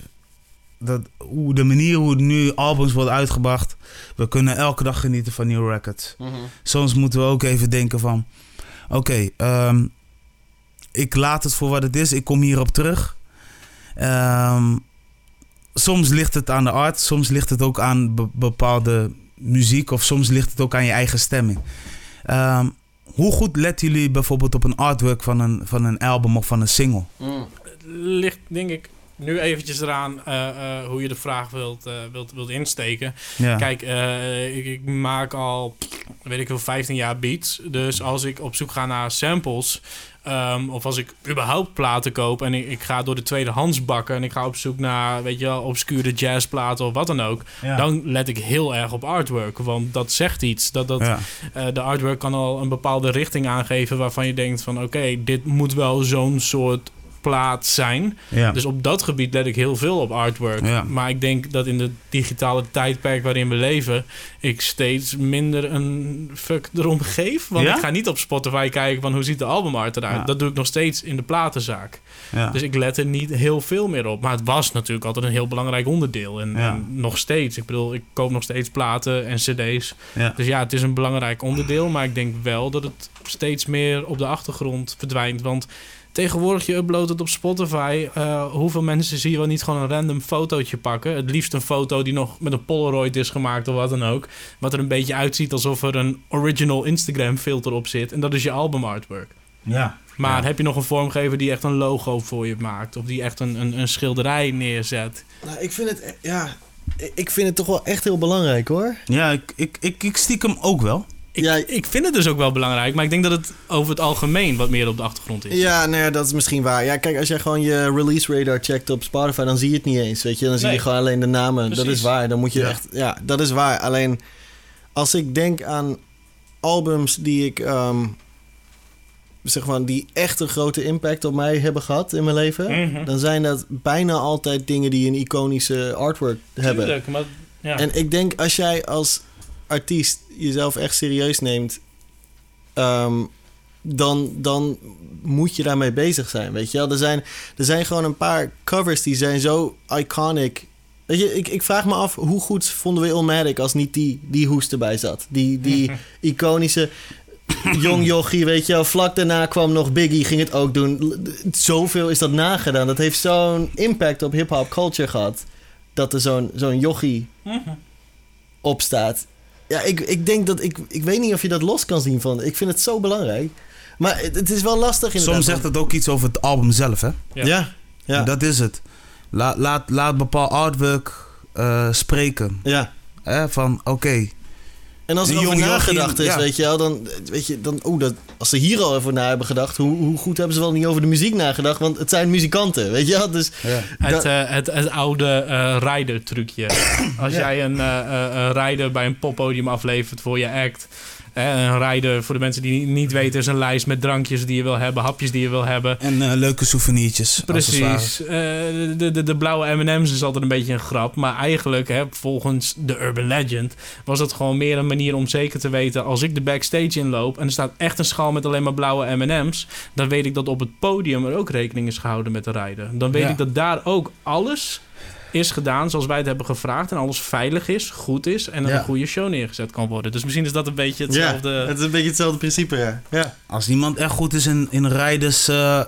Dat, hoe, de manier hoe nu albums worden uitgebracht. We kunnen elke dag genieten van nieuwe records.
Mhm.
Soms moeten we ook even denken van... Oké, ehm, ik laat het voor wat het is. Ik kom hierop terug. Ehm, soms ligt het aan de art. Soms ligt het ook aan be- bepaalde muziek. Of soms ligt het ook aan je eigen stemming. Ehm, hoe goed letten jullie bijvoorbeeld op een artwork van een, van een album of van een single?
Mm.
ligt denk ik nu eventjes eraan eh, eh, hoe je de vraag wilt, eh, wilt, wilt insteken.
Ja.
Kijk, eh, ik, ik maak al, weet ik veel, 15 jaar beats. Dus als ik op zoek ga naar samples... ehm, of als ik überhaupt platen koop en ik, ik ga door de tweedehands bakken... en ik ga op zoek naar, weet je wel, obscure jazzplaten of wat dan ook...
Ja.
dan let ik heel erg op artwork. Want dat zegt iets. Dat, dat,
ja.
eh, de artwork kan al een bepaalde richting aangeven... waarvan je denkt van, oké, dit moet wel zo'n soort plaat zijn...
Ja.
Dus op dat gebied let ik heel veel op artwork.
Ja.
Maar ik denk dat in de digitale tijdperk waarin we leven, ik steeds minder een fuck erom geef. Want
Ja?
ik ga niet op Spotify kijken van hoe ziet de albumart eruit. Dat doe ik nog steeds in de platenzaak. Dus ik let er niet heel veel meer op. Maar het was natuurlijk altijd een heel belangrijk onderdeel. En, en nog steeds. Ik bedoel, ik koop nog steeds platen en cd's. Dus ja, het is een belangrijk onderdeel. Maar ik denk wel dat het steeds meer op de achtergrond verdwijnt. Want tegenwoordig, je uploadt het op Spotify. eh, hoeveel mensen zie je wel niet gewoon een random fotootje pakken? Het liefst een foto die nog met een Polaroid is gemaakt of wat dan ook. Wat er een beetje uitziet alsof er een original Instagram filter op zit. En dat is je album artwork.
ja.
Maar
Ja.
heb je nog een vormgever die echt een logo voor je maakt? Of die echt een, een, een schilderij neerzet?
Nou, ik vind het, ja... ik- Ik vind het toch wel echt heel belangrijk, hoor.
Ja, ik, ik, ik, ik stiekem ook wel.
Ik,
Ja.
ik vind het dus ook wel belangrijk, maar ik denk dat het over het algemeen wat meer op de achtergrond is.
Ja, nou ja, dat is misschien waar. Ja, kijk, als jij gewoon je release radar checkt op Spotify, dan zie je het niet eens, weet je. Dan zie
Nee.
je gewoon alleen de namen. Dat is waar. Dan moet je
Ja.
echt... Ja, dat is waar. Alleen, als ik denk aan albums die ik... ehm, zeg maar, die echt een grote impact op mij hebben gehad in mijn leven...
Mhm.
dan zijn dat bijna altijd dingen die een iconische artwork hebben.
Tuurlijk, maar ja.
En ik denk als jij als artiest jezelf echt serieus neemt, ehm, dan, dan moet je daarmee bezig zijn. Weet je wel? Er zijn, er zijn gewoon een paar covers die zijn zo iconic. Weet je, ik, ik vraag me af hoe goed vonden we Illmatic als niet die, die hoest erbij zat. Die, die iconische jong jochie, weet je wel. Vlak daarna kwam nog Biggie, ging het ook doen. Zoveel is dat nagedaan. Dat heeft zo'n impact op hip-hop culture gehad. Dat er zo'n zo'n jochie
Mhm.
Ja, ik, ik denk dat ik. Ik weet niet of je dat los kan zien van. Ik vind het zo belangrijk. Maar het, het is wel lastig inderdaad.
Soms zegt het ook iets over het album zelf, hè?
Ja.
Ja,
Dat is het. Laat, laat, laat bepaald artwork eh, spreken.
ja.
Hè? Van, oké,
En als er
Die
over nagedacht is,
ja.
weet je wel, dan weet je, dan, oh, dat, als ze hier al over na hebben gedacht, hoe, hoe goed hebben ze wel niet over de muziek nagedacht? Want het zijn muzikanten, weet je wel? Dus
ja.
Het,
Dat-
eh, het, het oude eh rider trucje. Als
Ja.
jij een, eh, eh, een rider bij een poppodium aflevert voor je act. Een rider, voor de mensen die niet weten, is een lijst met drankjes die je wil hebben, hapjes die je wil hebben.
En eh, leuke souvenirtjes. accessoires.
Precies. Eh, de, de, de blauwe M&M's is altijd een beetje een grap. Maar eigenlijk, hè, volgens de Urban Legend... was het gewoon meer een manier om zeker te weten... als ik de backstage inloop en er staat echt een schaal met alleen maar blauwe M&M's... dan weet ik dat op het podium er ook rekening is gehouden met de rijder. Dan weet
Ja.
ik dat daar ook alles is gedaan zoals wij het hebben gevraagd... en alles veilig is, goed is en
Ja.
een goede show neergezet kan worden. Dus misschien is dat een beetje
ja,
hetzelfde...
het is een beetje hetzelfde principe, ja. ja.
Als iemand echt goed is in, in rijders eh,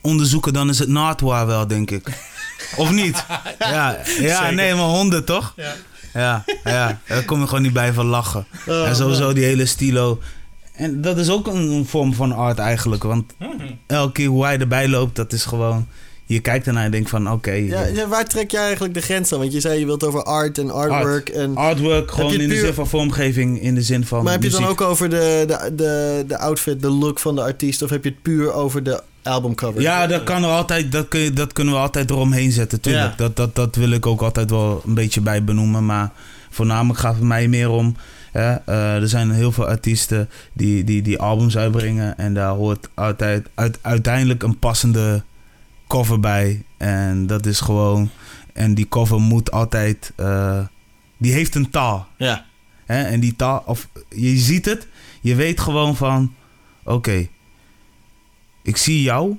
onderzoeken, dan is het Nardwar wel, denk ik. of niet? Ja, ja
Zeker.
nee, maar honden toch?
Ja.
Ja, ja. Daar kom je gewoon niet bij van lachen.
Oh,
en sowieso die hele stilo. En dat is ook een, een vorm van art eigenlijk. Want
Mhm.
elke keer hoe hij erbij loopt, dat is gewoon... Je kijkt ernaar en denkt van, oké...
Ja, ja, waar trek jij eigenlijk de grens aan? Want je zei je wilt over art en artwork. En,
artwork gewoon in de zin van vormgeving, in de zin van
maar heb je het dan ook over de, de, de, de outfit, de look van de artiest? Of heb je het puur over de albumcover?
Ja, dat, kan er altijd, dat, kun je, dat kunnen we altijd eromheen zetten, tuurlijk.
Ja.
Dat, dat, dat wil ik ook altijd wel een beetje bij benoemen. Maar voornamelijk gaat het mij meer om... Hè, eh, er zijn heel veel artiesten die, die, die albums uitbrengen. En daar hoort altijd, uit, uiteindelijk een passende cover bij. En dat is gewoon... En die cover moet altijd... eh, die heeft een taal.
Ja,
Hè? En die taal, of je ziet het, je weet gewoon van, oké, ik zie jou,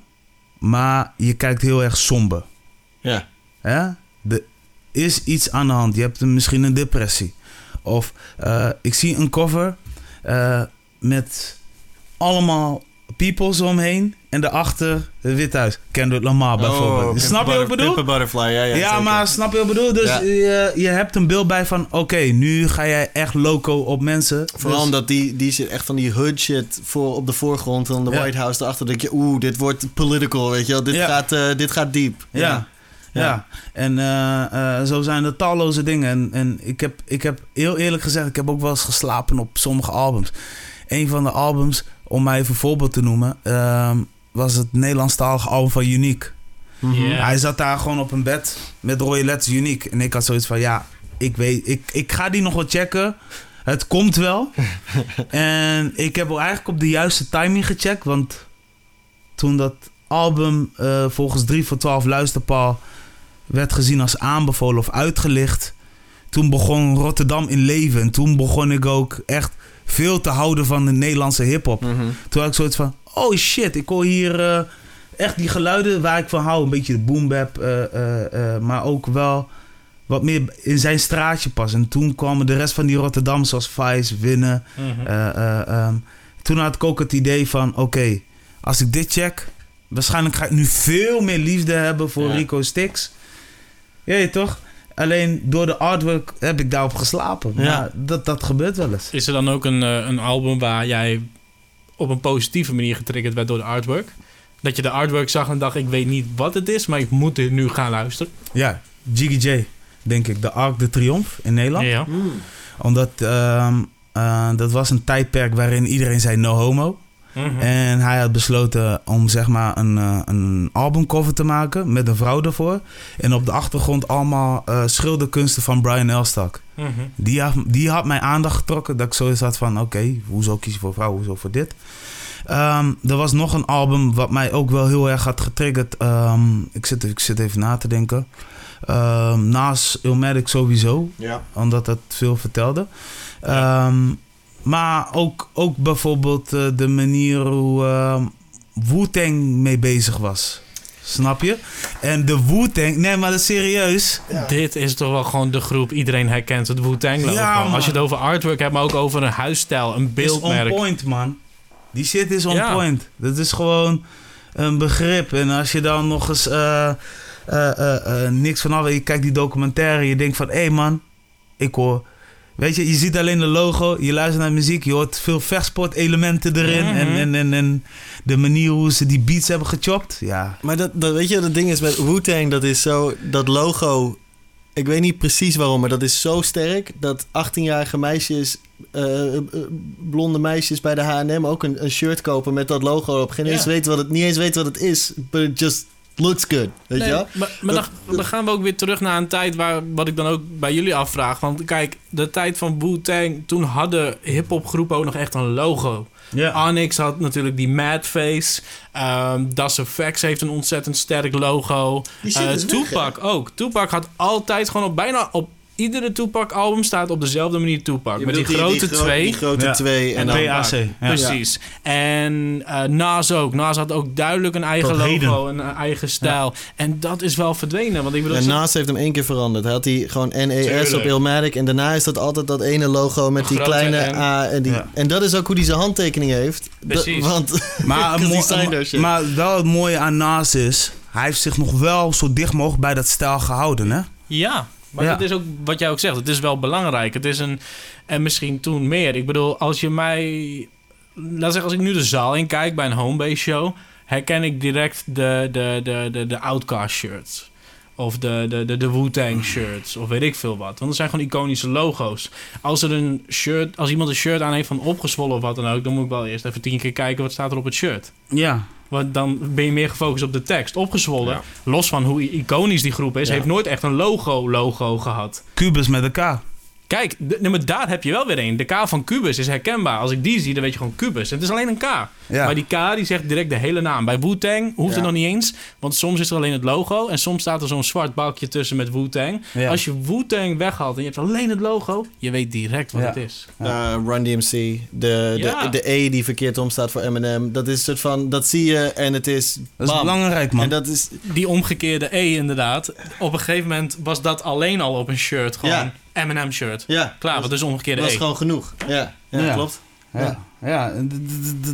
maar je kijkt heel erg somber.
ja.
Hè? Er is iets aan de hand. Je hebt misschien een depressie. Of eh, ik zie een cover eh, met allemaal peoples omheen en daarachter het Wit Huis. Kendrick Lamar bijvoorbeeld.
Oh,
snap je wat ik bedoel?
Butterfly, ja, ja.
Ja, maar snap je wat ik bedoel? Dus
Ja.
je, je hebt een beeld bij van... Oké, nu ga jij echt loco op mensen.
Vooral
Dus-
omdat die, die zit echt van die hood shit voor op de voorgrond. En dan de
Ja.
White House erachter. denk je, oeh, dit wordt political, weet je wel. Dit, gaat, eh, dit gaat diep.
Ja. Ja.
Ja.
En eh, eh, zo zijn er talloze dingen. En, en ik, heb, ik heb heel eerlijk gezegd, ik heb ook wel eens geslapen op sommige albums. Een van de albums, om mij even een voorbeeld te noemen, ehm, was het Nederlandstalige album van Unique.
Mhm.
Hij zat daar gewoon op een bed met rode letters Unique. En ik had zoiets van, ja, ik weet, ik, ik ga die nog wel checken. Het komt wel. en ik heb eigenlijk op de juiste timing gecheckt. Want toen dat album eh, volgens 3 voor 12 luisterpaal werd gezien als aanbevolen of uitgelicht. Toen begon Rotterdam in leven. En toen begon ik ook echt veel te houden van de Nederlandse hip-hop.
Mhm.
Toen had ik zoiets van: oh shit, ik hoor hier eh, echt die geluiden waar ik van hou. Een beetje de boom bap, eh, eh, maar ook wel wat meer in zijn straatje pas. En toen kwamen de rest van die Rotterdam, zoals Vice, Winnen.
Mhm.
eh, eh, ehm, toen had ik ook het idee van: oké, als ik dit check, waarschijnlijk ga ik nu veel meer liefde hebben voor
Ja.
Rico Stix. Ja, toch? Alleen door de artwork heb ik daarop geslapen.
Ja.
Maar dat, dat gebeurt wel eens.
Is er dan ook een, een album waar jij op een positieve manier getriggerd werd door de artwork? Dat je de artwork zag en dacht, ik weet niet wat het is, maar ik moet dit nu gaan luisteren.
Ja, Jiggy J, denk ik. De Arc de Triomphe in Nederland.
Ja.
Mm.
Omdat ehm, eh, dat was een tijdperk waarin iedereen zei no homo.
Mhm.
En hij had besloten om zeg maar een, eh, een albumcover te maken met een vrouw ervoor. En op de achtergrond allemaal eh, schilderkunsten van Brian Elstak.
Mhm.
Die had, die had mijn aandacht getrokken. Dat ik zoiets had van, oké, hoezo kies je voor vrouw, hoezo voor dit? Ehm, er was nog een album wat mij ook wel heel erg had getriggerd. Ehm, ik, zit, ik zit even na te denken. Ehm, naast Illmatic sowieso,
Ja.
omdat dat veel vertelde. Ehm, maar ook, ook bijvoorbeeld eh, de manier hoe ehm Wu-Tang mee bezig was. Snap je? En de Wu-Tang... Nee, maar dat is serieus.
Dit is toch wel gewoon de groep. Iedereen herkent het Wu-Tang logo.
Ja.
Als je het over artwork hebt, maar ook over een huisstijl, een
is on
beeldmerk.
point, man. Die shit is on
Ja.
point. Dat is gewoon een begrip. En als je dan nog eens eh, eh, eh, eh, niks van af... Je kijkt die documentaire je denkt van... Hé hey man, ik hoor... Weet je, je ziet alleen de logo, je luistert naar muziek... je hoort veel vechtsport-elementen erin...
Mhm.
en, en, en, en de manier hoe ze die beats hebben gechopt. Ja,
Maar dat, dat, weet je, het ding is met Wu-Tang, dat is zo... Dat logo, ik weet niet precies waarom, maar dat is zo sterk... dat 18-jarige meisjes, eh, eh, blonde meisjes bij de H&M... ook een, een shirt kopen met dat logo op. Geen
Ja.
eens weten wat het, niet eens weten wat het is, but it just looks good. Weet
Nee,
je wel?
Maar, maar
Dat-
dan, dan gaan we ook weer terug naar een tijd waar, wat ik dan ook bij jullie afvraag. Want kijk, de tijd van Wu-Tang, toen hadden hip-hop groepen ook nog echt een logo.
ja.
Onyx had natuurlijk die Mad Face. Ehm Das Effects heeft een ontzettend sterk logo.
Weg,
Tupac ook. Tupac had altijd gewoon op bijna op iedere Tupac-album staat op dezelfde manier Tupac.
Je
met die grote
die gro-
twee.
Die grote
Ja.
twee. En
En
dan,
dan-
PAC. Ja.
Precies. En eh Nas ook. Nas had ook duidelijk een eigen
Tot
logo,
heden.
een eigen stijl. En dat is wel verdwenen. Want ik bedoel,
En Nas heeft hem één keer veranderd. Hij had die gewoon NES
Tuurlijk.
op Illmatic. En daarna is dat altijd dat ene logo met die kleine. A. En, die,
Ja.
en dat is ook hoe hij zijn handtekening heeft.
Precies.
Want
Maar,
shit.
maar wel het mooie aan Nas is... hij heeft zich nog wel zo dicht mogelijk bij dat stijl gehouden, hè?
Ja, maar
Ja.
dat is ook wat jij ook zegt. Het is wel belangrijk. Het is een. En misschien toen meer. Ik bedoel, als je mij. Laat zeggen, als ik nu de zaal in kijk bij een homebase show. herken ik direct de, de, de, de, de Outcast shirts. Of de, de, de, de Wu-Tang shirts. Of weet ik veel wat. Want dat zijn gewoon iconische logo's. Als, er een shirt, als iemand een shirt aan heeft van opgezwollen of wat dan ook. dan moet ik wel eerst even tien keer kijken wat staat er op het shirt.
Ja.
Want dan ben je meer gefocust op de tekst. Opgezwollen,
Ja.
los van hoe iconisch die groep is,
Ja.
heeft nooit echt een logo-logo gehad.
Cubus met elkaar.
Kijk, de, nee, maar daar heb je wel weer een. De K van Cubus is herkenbaar. Als ik die zie, dan weet je gewoon Cubus. Het is alleen een K.
Ja.
Maar die K die zegt direct de hele naam. Bij Wu-Tang hoeft
Ja.
het nog niet eens. Want soms is er alleen het logo. En soms staat er zo'n zwart balkje tussen met Wu-Tang.
Ja.
Als je Wu-Tang weghaalt en je hebt alleen het logo... je weet direct wat
Ja.
het is.
eh, Run DMC, de,
Ja.
de, de E die verkeerd om staat voor Eminem. Dat is een soort van, dat zie je en het is
Dat is
bam.
belangrijk, man.
En dat is,
Die omgekeerde E inderdaad. Op een gegeven moment was dat alleen al op een shirt. Gewoon
Ja.
M&M shirt.
ja,
Klaar,
dat
wat is omgekeerde
dat
E?
is gewoon genoeg. Ja, ja,
Ja.
klopt.
Ja, ja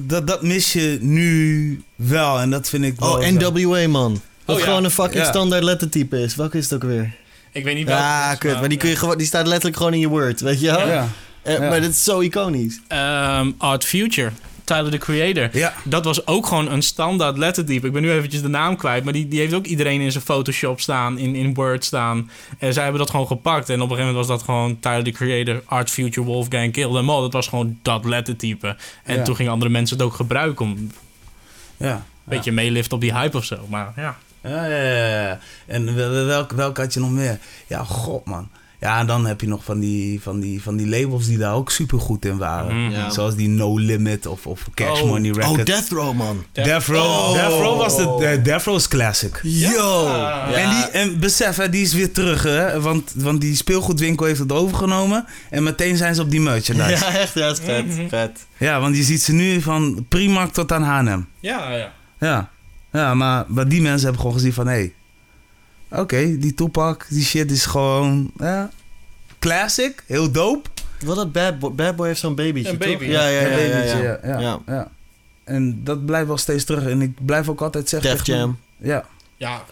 dat, dat mis je nu wel en dat vind ik wel...
Oh, NWA man. Wat
ja.
gewoon een fucking
Ja.
standaard lettertype is. Welke is het ook weer?
Ik weet niet welke
Ja, kut. Maar die, kun je gewoon, die staat letterlijk gewoon in je Word, weet je wel?
Ja,
Eh,
Ja.
Maar dat is zo iconisch.
Ehm, Art Future. Tyler, the Creator.
ja.
Dat was ook gewoon een standaard lettertype. Ik ben nu eventjes de naam kwijt. Maar die, die heeft ook iedereen in zijn Photoshop staan. In, in Word staan. En zij hebben dat gewoon gepakt. En op een gegeven moment was dat gewoon Tyler, the Creator. Art Future, Wolfgang, Kill Them All. Dat was gewoon dat lettertype. En
Ja.
toen gingen andere mensen het ook gebruiken. Om een
ja.
beetje meeliften op die hype of zo. Maar ja.
Ja, ja, ja, ja. En wel- welke, welke had je nog meer? Ja, god man. Ja, en dan heb je nog van die, van die, van die labels die daar ook super goed in waren.
Mhm.
Ja.
Zoals die No Limit of, of Cash
Oh.
Money Records.
Oh, Death Row, man.
Death Row.
Oh.
Death Row was de eh, Death Row's classic.
Yo!
En, die, en besef, hè, die is weer terug, hè? Want, want die speelgoedwinkel heeft het overgenomen. En meteen zijn ze op die merchandise. Ja,
Ja, echt, ja, is vet.
Mhm.
vet.
want je ziet ze nu van Primark tot aan H&M.
Ja, ja.
Ja. Ja, maar, maar die mensen hebben gewoon gezien van... Hé, hey, oké, die Tupac, die shit is gewoon... Ja, classic, heel dope.
Wat dat Bad Boy, Bad Boy heeft zo'n babytje,
Een
toch?
baby,
Ja, ja, ja. ja,
babytje,
ja.
En dat blijft wel steeds terug. En ik blijf ook altijd zeggen...
Def Jam.
Ja,
Ja,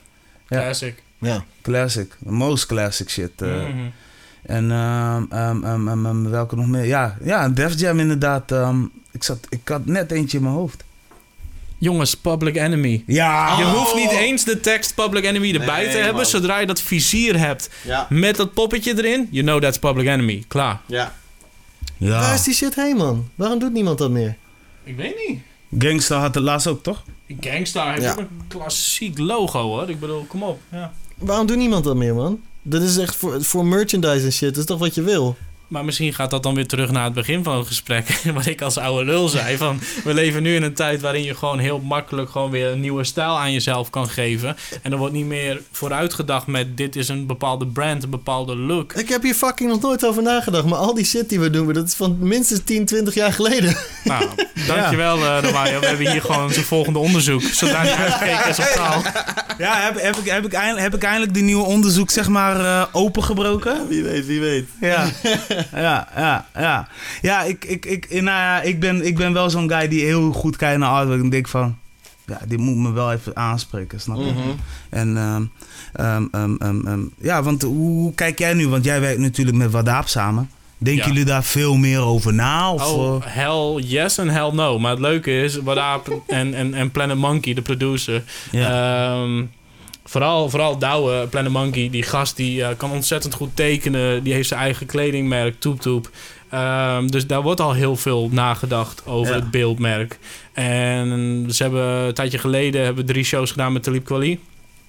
Ja.
classic.
Ja.
classic. Most classic shit. eh.
Mhm.
En ehm, ehm, ehm, welke nog meer? Ja, ja Def Jam inderdaad. ehm, ik, zat, ik had net eentje in mijn hoofd.
Jongens, Public Enemy.
Ja,
Je hoeft niet eens de tekst Public Enemy erbij
Nee,
te hebben.
man.
Zodra je dat vizier hebt
Ja.
met dat poppetje erin, you know that's Public Enemy. Klaar.
Ja.
Ja.
Waar is die shit heen, man? Waarom doet niemand dat meer?
Ik weet niet.
Gangsta had het laatst ook, toch?
Gangstar heeft
Ja.
ook een klassiek logo hoor. Ik bedoel, kom op. Ja.
Waarom doet niemand dat meer, man? Dat is echt voor, voor merchandise en shit. Dat is toch wat je wil?
Maar misschien gaat dat dan weer terug naar het begin van het gesprek. Wat ik als oude lul zei. Van, we leven nu in een tijd waarin je gewoon heel makkelijk gewoon weer een nieuwe stijl aan jezelf kan geven. En er wordt niet meer vooruitgedacht met dit is een bepaalde brand, een bepaalde look.
Ik heb hier fucking nog nooit over nagedacht. Maar al die shit die we doen, dat is van minstens 10, 20 jaar geleden.
Nou, dankjewel eh Romario. We hebben hier gewoon zijn volgende onderzoek. Zodra die uitgekeken is op taal.
Ja, heb, heb, ik, heb, ik eindelijk, heb ik eindelijk de nieuwe onderzoek, zeg maar, eh, opengebroken?
Wie weet, wie weet.
Ja, ja, ja, ja. Ja, ik, ik, ik, nou ja, ik, ben, ik ben wel zo'n guy die heel goed kijkt naar artwork en denk van... Ja, dit moet me wel even aanspreken, snap je?
Mhm.
En ehm, ehm, ehm, ja, want hoe, kijk jij nu? Want jij werkt natuurlijk met Wadaap samen. Denken
Ja.
jullie daar veel meer over na? Of,
Oh,
eh?
hell yes en hell no. Maar het leuke is, Wadaap en, en, en Planet Monkey, de producer...
ja.
Vooral, vooral Douwe, Planet Monkey, die gast die eh, kan ontzettend goed tekenen. Die heeft zijn eigen kledingmerk, Toep Toep. Ehm, dus daar wordt al heel veel nagedacht over
Ja.
het beeldmerk. En ze hebben een tijdje geleden hebben we drie shows gedaan met Talib Kweli.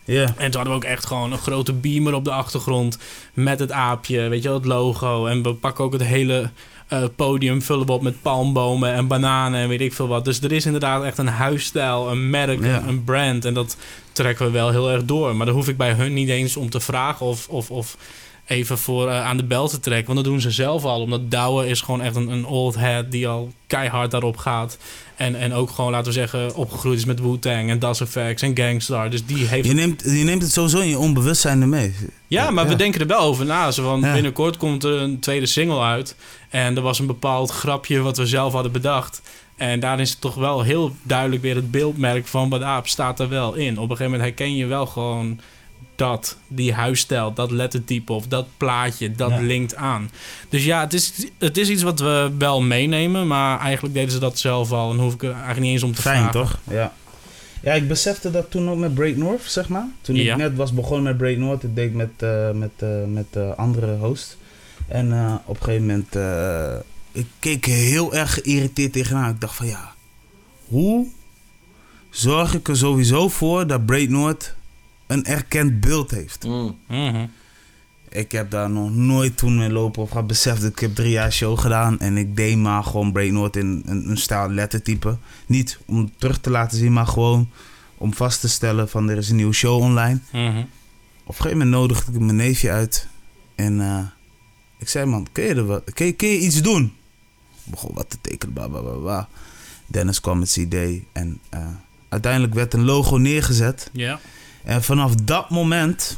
ja.
En toen hadden we ook echt gewoon een grote beamer op de achtergrond met het aapje, weet je wel, het logo. En we pakken ook het hele eh, podium, vullen we op met palmbomen en bananen en weet ik veel wat. Dus er is inderdaad echt een huisstijl, een merk,
Ja.
een, brand. En dat trekken we wel heel erg door. Maar dan hoef ik bij hun niet eens om te vragen of, of, of even voor eh, aan de bel te trekken. Want dat doen ze zelf al. Omdat Douwe is gewoon echt een, een old head die al keihard daarop gaat. En, en ook gewoon, laten we zeggen, opgegroeid is met Wu-Tang en Das Effects en Gangstar. Dus die heeft
Je, neemt, je neemt het sowieso in je onbewustzijn ermee.
ja, maar
Ja.
we denken er wel over na. Zo van. Binnenkort komt er een tweede single uit. En er was een bepaald grapje wat we zelf hadden bedacht. En daarin is het toch wel heel duidelijk weer het beeldmerk van Bad Aap staat er wel in. Op een gegeven moment herken je wel gewoon dat, die huisstijl, dat lettertype of dat plaatje, dat
Ja.
linkt aan. Dus ja, het is, het is iets wat we wel meenemen, maar eigenlijk deden ze dat zelf al en hoef ik er eigenlijk niet eens om te
Fijn,
vragen.
toch? Ja. Ja, ik besefte dat toen ook met Break North, zeg maar. Toen
Ja.
ik net was begonnen met Break North, ik deed met, eh, met, eh, met eh, andere host. En op een gegeven moment, ik keek heel erg geïrriteerd tegenaan. Ik dacht van ja, hoe zorg ik er sowieso voor dat Break North een erkend beeld heeft?
Mm.
Mhm.
Ik heb daar nog nooit toen mee lopen of gehad beseft. Ik heb drie jaar show gedaan en ik deed maar gewoon Break North in een, een stijl lettertype. Niet om terug te laten zien, maar gewoon om vast te stellen van er is een nieuwe show online.
Mhm.
Op een gegeven moment nodigde ik mijn neefje uit en eh, ik zei man, kun je, er wat, kun, je, kun je iets doen? Ik begon wat te tekenen, bla bla bla bla. Dennis kwam met zijn idee en eh, uiteindelijk werd een logo neergezet.
Ja.
En vanaf dat moment,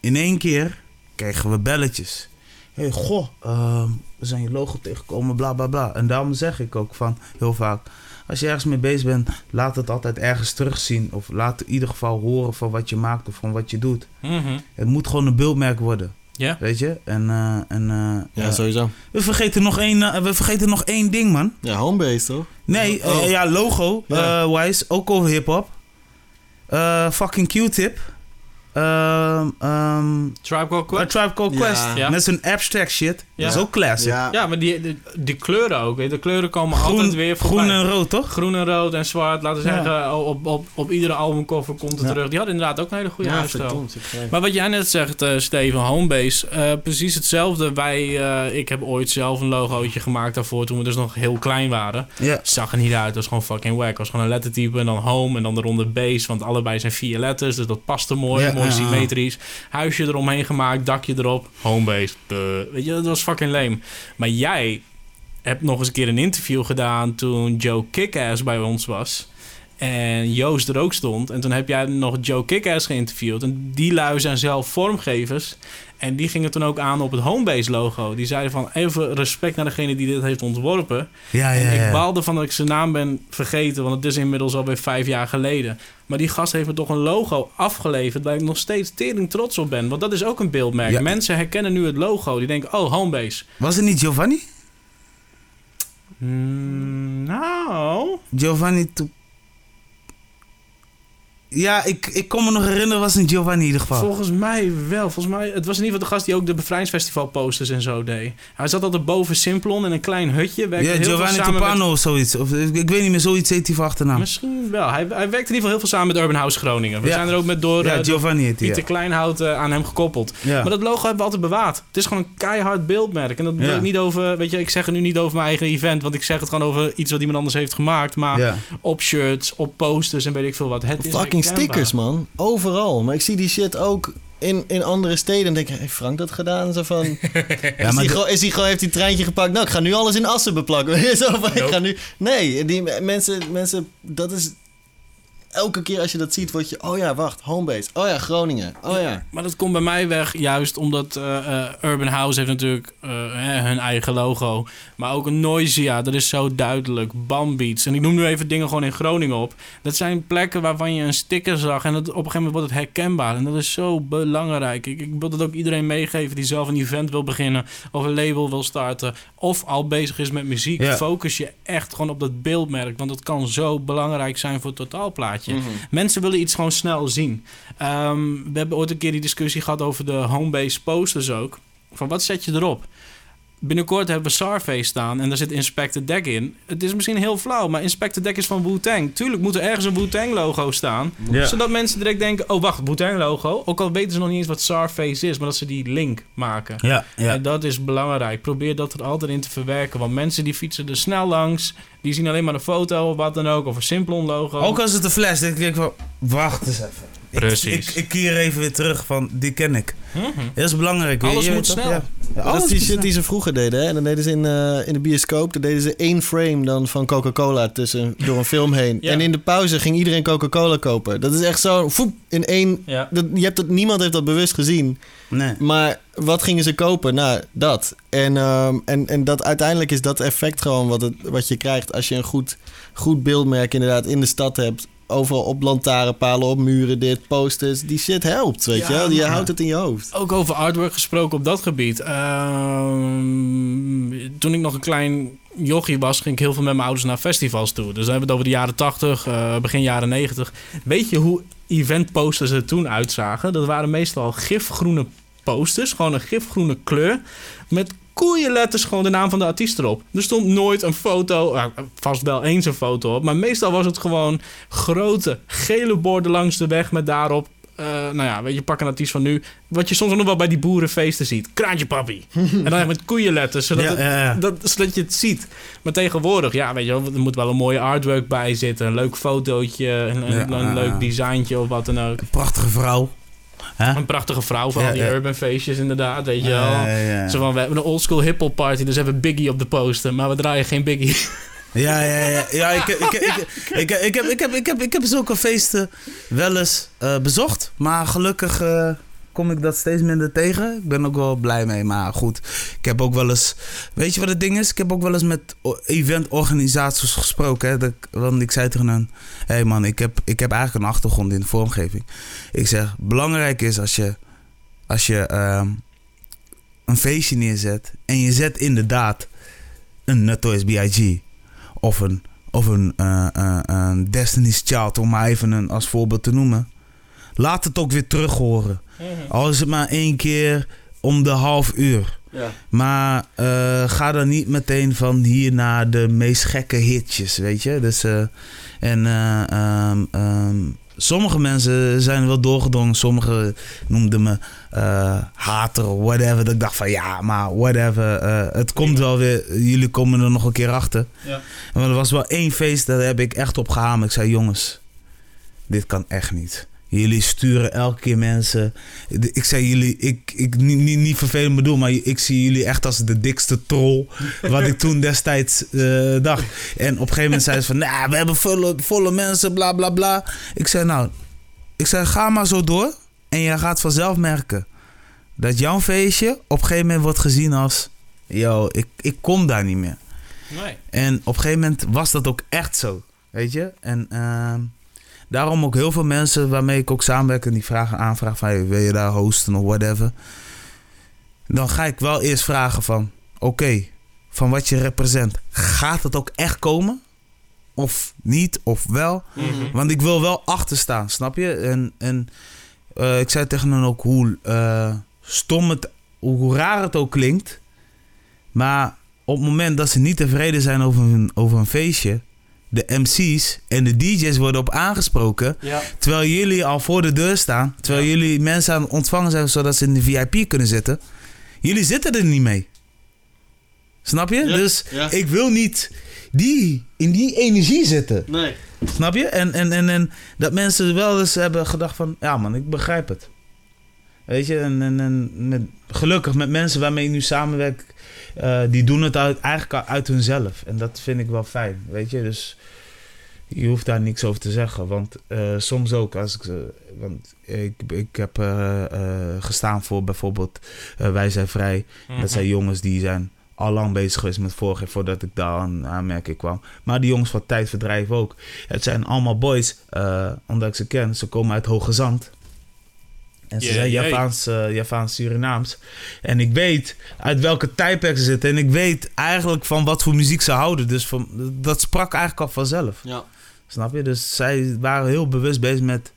in één keer, kregen we belletjes. Hé, hey, goh, ehm, we zijn je logo tegengekomen, bla bla bla. En daarom zeg ik ook van heel vaak: als je ergens mee bezig bent, laat het altijd ergens terugzien. Of laat in ieder geval horen van wat je maakt of van wat je doet.
Mhm.
Het moet gewoon een beeldmerk worden,
Ja.
weet je? En, eh, en eh,
Ja, sowieso.
we, vergeten nog één, eh, we vergeten nog één ding, man.
Ja, homebase toch?
Nee,
Oh.
ja, logo
Ja.
eh, wise, ook over hip-hop. Eh, fucking Q-tip. Ehm, ehm,
Tribe Called
A
Quest.
Tribe Called. Quest. Met zijn abstract shit.
Ja.
Dat is ook classic.
Ja.
Ja, maar die, die, die kleuren ook. Weet. De kleuren komen
Groen,
altijd weer voorbij.
groen en rood, toch?
Groen en rood en zwart. Laten we
Ja.
zeggen, op, op, op iedere albumcover komt het
Ja.
terug. Die had inderdaad ook een hele goede
Ja, verdomd.
Maar wat jij net zegt, eh, Steven, Homebase, eh, precies hetzelfde. Wij, eh, ik heb ooit zelf een logootje gemaakt daarvoor toen we dus nog heel klein waren.
Ja.
Zag er niet uit, dat was gewoon fucking wack. Het was gewoon een lettertype en dan home en dan eronder base. Want allebei zijn vier letters, dus dat paste mooi,
Ja,
mooi
ja, ja.
symmetrisch. Huisje eromheen gemaakt, dakje erop, Homebase. Weet je, dat was fucking lame. Maar jij hebt nog eens een keer een interview gedaan toen Joe Kickass bij ons was. En Joost er ook stond. En toen heb jij nog Joe Kickass geïnterviewd. En die lui zijn zelf vormgevers. En die gingen toen ook aan op het Homebase logo. Die zeiden van even respect naar degene die dit heeft ontworpen.
Ja, ja,
En
ja.
ik baalde van dat ik zijn naam ben vergeten. Want het is inmiddels alweer vijf jaar geleden. Maar die gast heeft me toch een logo afgeleverd... waar ik nog steeds tering trots op ben. Want dat is ook een beeldmerk.
Ja.
Mensen herkennen nu het logo. Die denken, oh, Homebase.
Was het niet Giovanni?
Mm, nou...
Giovanni. Ja, ik, ik kon me nog herinneren, was een Giovanni in ieder geval.
Volgens mij wel. Volgens mij, het was in ieder geval de gast die ook de Bevrijdingsfestival posters en zo deed. Hij zat altijd boven Simplon in een klein hutje. werkte
Ja,
heel
Giovanni
met-
Topano of zoiets. Of, ik weet niet meer, zoiets heet hij van achternaam.
Misschien wel. Hij, hij werkte in ieder geval heel veel samen met Urban House Groningen. We
Ja.
zijn er ook met door,
Ja,
eh, door
Giovanni heet.
Pieter Kleinhout eh, aan hem gekoppeld.
Ja.
Maar dat logo hebben we altijd bewaard. Het is gewoon een keihard beeldmerk. En dat wil
Ja.
ik niet over... Weet je, ik zeg het nu niet over mijn eigen event. Want ik zeg het gewoon over iets wat iemand anders heeft gemaakt. Maar
Ja.
op shirts, op posters en weet ik veel wat. Het is.
Stickers, man. Overal. Maar ik zie die shit ook in, in andere steden. En denk ik, heeft Frank dat gedaan? Zo van,
Ja,
is, hij gewoon, is hij gewoon, heeft hij treintje gepakt? Nou, ik ga nu alles in assen beplakken. Zo van, ik ga nu... Nee, die me- mensen, mensen, dat is... Elke keer als je dat ziet, word je... Oh ja, wacht, Homebase. Oh ja, Groningen. Oh ja.
Maar dat komt bij mij weg juist omdat eh, eh, Urban House heeft natuurlijk eh, hè, hun eigen logo. Maar ook een Noisia, dat is zo duidelijk. Bambeats. En ik noem nu even dingen gewoon in Groningen op. Dat zijn plekken waarvan je een sticker zag. En dat, op een gegeven moment wordt het herkenbaar. En dat is zo belangrijk. Ik, ik wil dat ook iedereen meegeven die zelf een event wil beginnen. Of een label wil starten. Of al bezig is met muziek.
Ja.
Focus je echt gewoon op dat beeldmerk. Want dat kan zo belangrijk zijn voor het totaalplaatje. Mensen willen iets gewoon snel zien. Ehm, we hebben ooit een keer die discussie gehad over de homebase posters ook. Van wat zet je erop? Binnenkort hebben we Sarface staan en daar zit Inspector Deck in. Het is misschien heel flauw, maar Inspector Deck is van Wu-Tang. Tuurlijk moet er ergens een Wu-Tang logo staan.
Ja.
Zodat mensen direct denken, oh wacht, Wu-Tang logo. Ook al weten ze nog niet eens wat Sarface is, maar dat ze die link maken.
Ja, ja.
En dat is belangrijk. Probeer dat er altijd in te verwerken. Want mensen die fietsen er snel langs. Die zien alleen maar een foto of wat dan ook. Of een Simplon logo.
Ook als het een fles, denk ik van, wacht eens even. Ik-
Precies.
Ik, ik, keer even weer terug van, die ken ik.
Mhm.
Dat is belangrijk. weet
Alles
je,
moet snel.
Ja. Ja,
dat is
alles
die shit die ze vroeger deden. Hè? En dan deden ze in, eh, in de bioscoop. Dan deden ze één frame dan van Coca-Cola tussen, door een film heen.
Ja.
En in de pauze ging iedereen Coca-Cola kopen. Dat is echt zo... Foep, in één...
Ja.
Dat, je hebt dat, niemand heeft dat bewust gezien.
Nee.
Maar wat gingen ze kopen? Nou, dat. En, ehm, en, en dat, uiteindelijk is dat effect gewoon wat, het, wat je krijgt... als je een goed, goed beeldmerk inderdaad in de stad hebt. Overal op lantaarnpalen, op muren, dit, posters. Die shit helpt, weet
Ja,
je wel. Je houdt het in je hoofd.
Ook over artwork gesproken op dat gebied. Ehm, toen ik nog een klein jochie was, ging ik heel veel met mijn ouders naar festivals toe. Dus dan hebben we het over de jaren 80, eh, begin jaren 90. Weet je hoe eventposters er toen uitzagen? Dat waren meestal gifgroene posters, gewoon een gifgroene kleur. Met koeienletters gewoon de naam van de artiest erop. Er stond nooit een foto, vast wel eens een foto op, maar meestal was het gewoon grote gele borden langs de weg met daarop. eh, nou ja, weet je, pak een artiest van nu. Wat je soms ook nog wel bij die boerenfeesten ziet. Kraantje papi. en dan met koeienletters, zodat,
Ja,
het-
ja, ja.
Dat, zodat je het ziet. Maar tegenwoordig, ja, weet je er moet wel een mooie artwork bij zitten. Een leuk fotootje, een, een, een leuk designtje of wat dan ook.
Prachtige vrouw.
Een prachtige vrouw van
Ja,
die
ja.
urban feestjes inderdaad, weet je wel.
Ja.
Zo van, we hebben een oldschool hip-hop party, dus we hebben Biggie op de poster, maar we draaien geen Biggie.
Ja, ja, ja. ja ik, ik, ik, ik, ik, ik, heb, ik, heb, ik, heb, ik heb zulke feesten wel eens eh, bezocht. Maar gelukkig eh, kom ik dat steeds minder tegen. Ik ben ook wel blij mee. Maar goed, ik heb ook wel eens... Weet je wat het ding is? Ik heb ook wel eens met eventorganisaties gesproken. Hè? Want ik zei tegen hen... Hé hey man, ik heb, ik heb eigenlijk een achtergrond in de vormgeving. Ik zeg, belangrijk is als je... Als je ehm, een feestje neerzet... En je zet inderdaad een Notorious B.I.G of een, of eh, eh, een Destiny's Child, om maar even een, als voorbeeld te noemen. Laat het ook weer terug horen. Al is het maar één keer om de half uur.
Ja.
Maar eh, ga dan niet meteen van hier naar de meest gekke hitjes, weet je. Dus, eh, en eh, ehm, ehm, sommige mensen zijn wel doorgedrongen. Sommigen noemden me hater of whatever. Dat ik dacht van ja, maar whatever. het komt wel weer. Jullie komen er nog een keer achter.
Ja.
Maar er was wel één feest, daar heb ik echt op gehamerd. Ik zei, jongens, dit kan echt niet. Jullie sturen elke keer mensen. Ik zei jullie, ik, ik niet, niet, niet vervelend bedoel, maar ik zie jullie echt als de dikste troll. Wat ik toen destijds eh, dacht. En op een gegeven moment zeiden ze van, nou, we hebben volle, volle mensen, bla bla bla. Ik zei, nou, ik zei, ga maar zo door. En je gaat vanzelf merken dat jouw feestje op een gegeven moment wordt gezien als, yo, ik, ik kom daar niet meer.
Nee.
En op een gegeven moment was dat ook echt zo. Weet je? En ehm, daarom ook heel veel mensen waarmee ik ook samenwerk... en die vragen aanvragen van... Hey, wil je daar hosten of whatever? Dan ga ik wel eerst vragen van... Oké, van wat je represent... gaat het ook echt komen? of niet, of wel.
Mhm.
Want ik wil wel achter staan, snap je? En, en eh, ik zei tegen hen ook hoe eh, stom het, hoe raar het ook klinkt. Maar op het moment dat ze niet tevreden zijn over een, over een feestje, de MC's en de DJ's worden op aangesproken.
Ja.
Terwijl jullie al voor de deur staan. Terwijl jullie mensen aan het ontvangen zijn zodat ze in de VIP kunnen zitten. Jullie zitten er niet mee. Snap je?
Ja,
Dus ik wil niet die, in die energie zitten.
Nee.
Snap je? En, en, en, en dat mensen wel eens hebben gedacht van... Ja man, ik begrijp het. Weet je? En, en, en met, gelukkig met mensen waarmee ik nu samenwerk... eh, die doen het uit, eigenlijk uit hunzelf. En dat vind ik wel fijn. Weet je? Dus je hoeft daar niks over te zeggen. Want eh, soms ook als ik... ze- want ik, ik heb eh, eh, gestaan voor bijvoorbeeld eh, Wij zijn vrij.
Mhm.
Dat zijn jongens die zijn al lang bezig geweest met vorige voordat ik daar aan aanmerking kwam. Maar die jongens van Tijdverdrijf ook. Het zijn allemaal boys, eh, omdat ik ze ken. Ze komen uit Hoge Zand. En ze
Jee,
zijn
jee.
Javaans, eh, Javaans Surinaams. En ik weet uit welke tijdperk ze zitten. En ik weet eigenlijk van wat voor muziek ze houden. Dus van, dat sprak eigenlijk al vanzelf.
Ja.
Snap je? Dus zij waren heel bewust bezig met...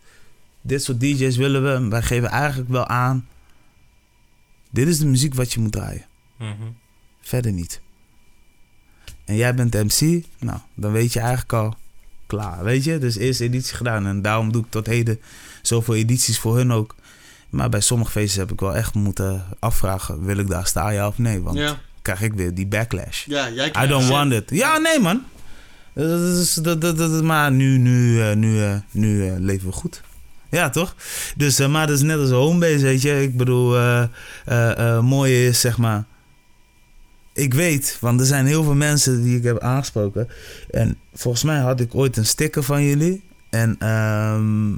Dit soort DJ's willen we. En wij geven eigenlijk wel aan... Dit is de muziek wat je moet draaien.
Mhm.
Verder niet. En jij bent MC, nou, dan weet je eigenlijk al klaar, weet je? Dus eerste editie gedaan en daarom doe ik tot heden zoveel edities voor hun ook. Maar bij sommige feesten heb ik wel echt moeten afvragen, wil ik daar staan ja of nee? Want
Ja.
krijg ik weer die backlash.
Ja, jij
I don't want it. Ja, nee man. Dat is, dat, dat, dat, maar nu, nu, eh, nu, eh, nu eh, leven we goed. Ja, toch? Dus, maar dat is net als homebase, weet je. Ik bedoel, eh, mooie is, zeg maar... Ik weet, want er zijn heel veel mensen die ik heb aangesproken. En volgens mij had ik ooit een sticker van jullie. En ehm,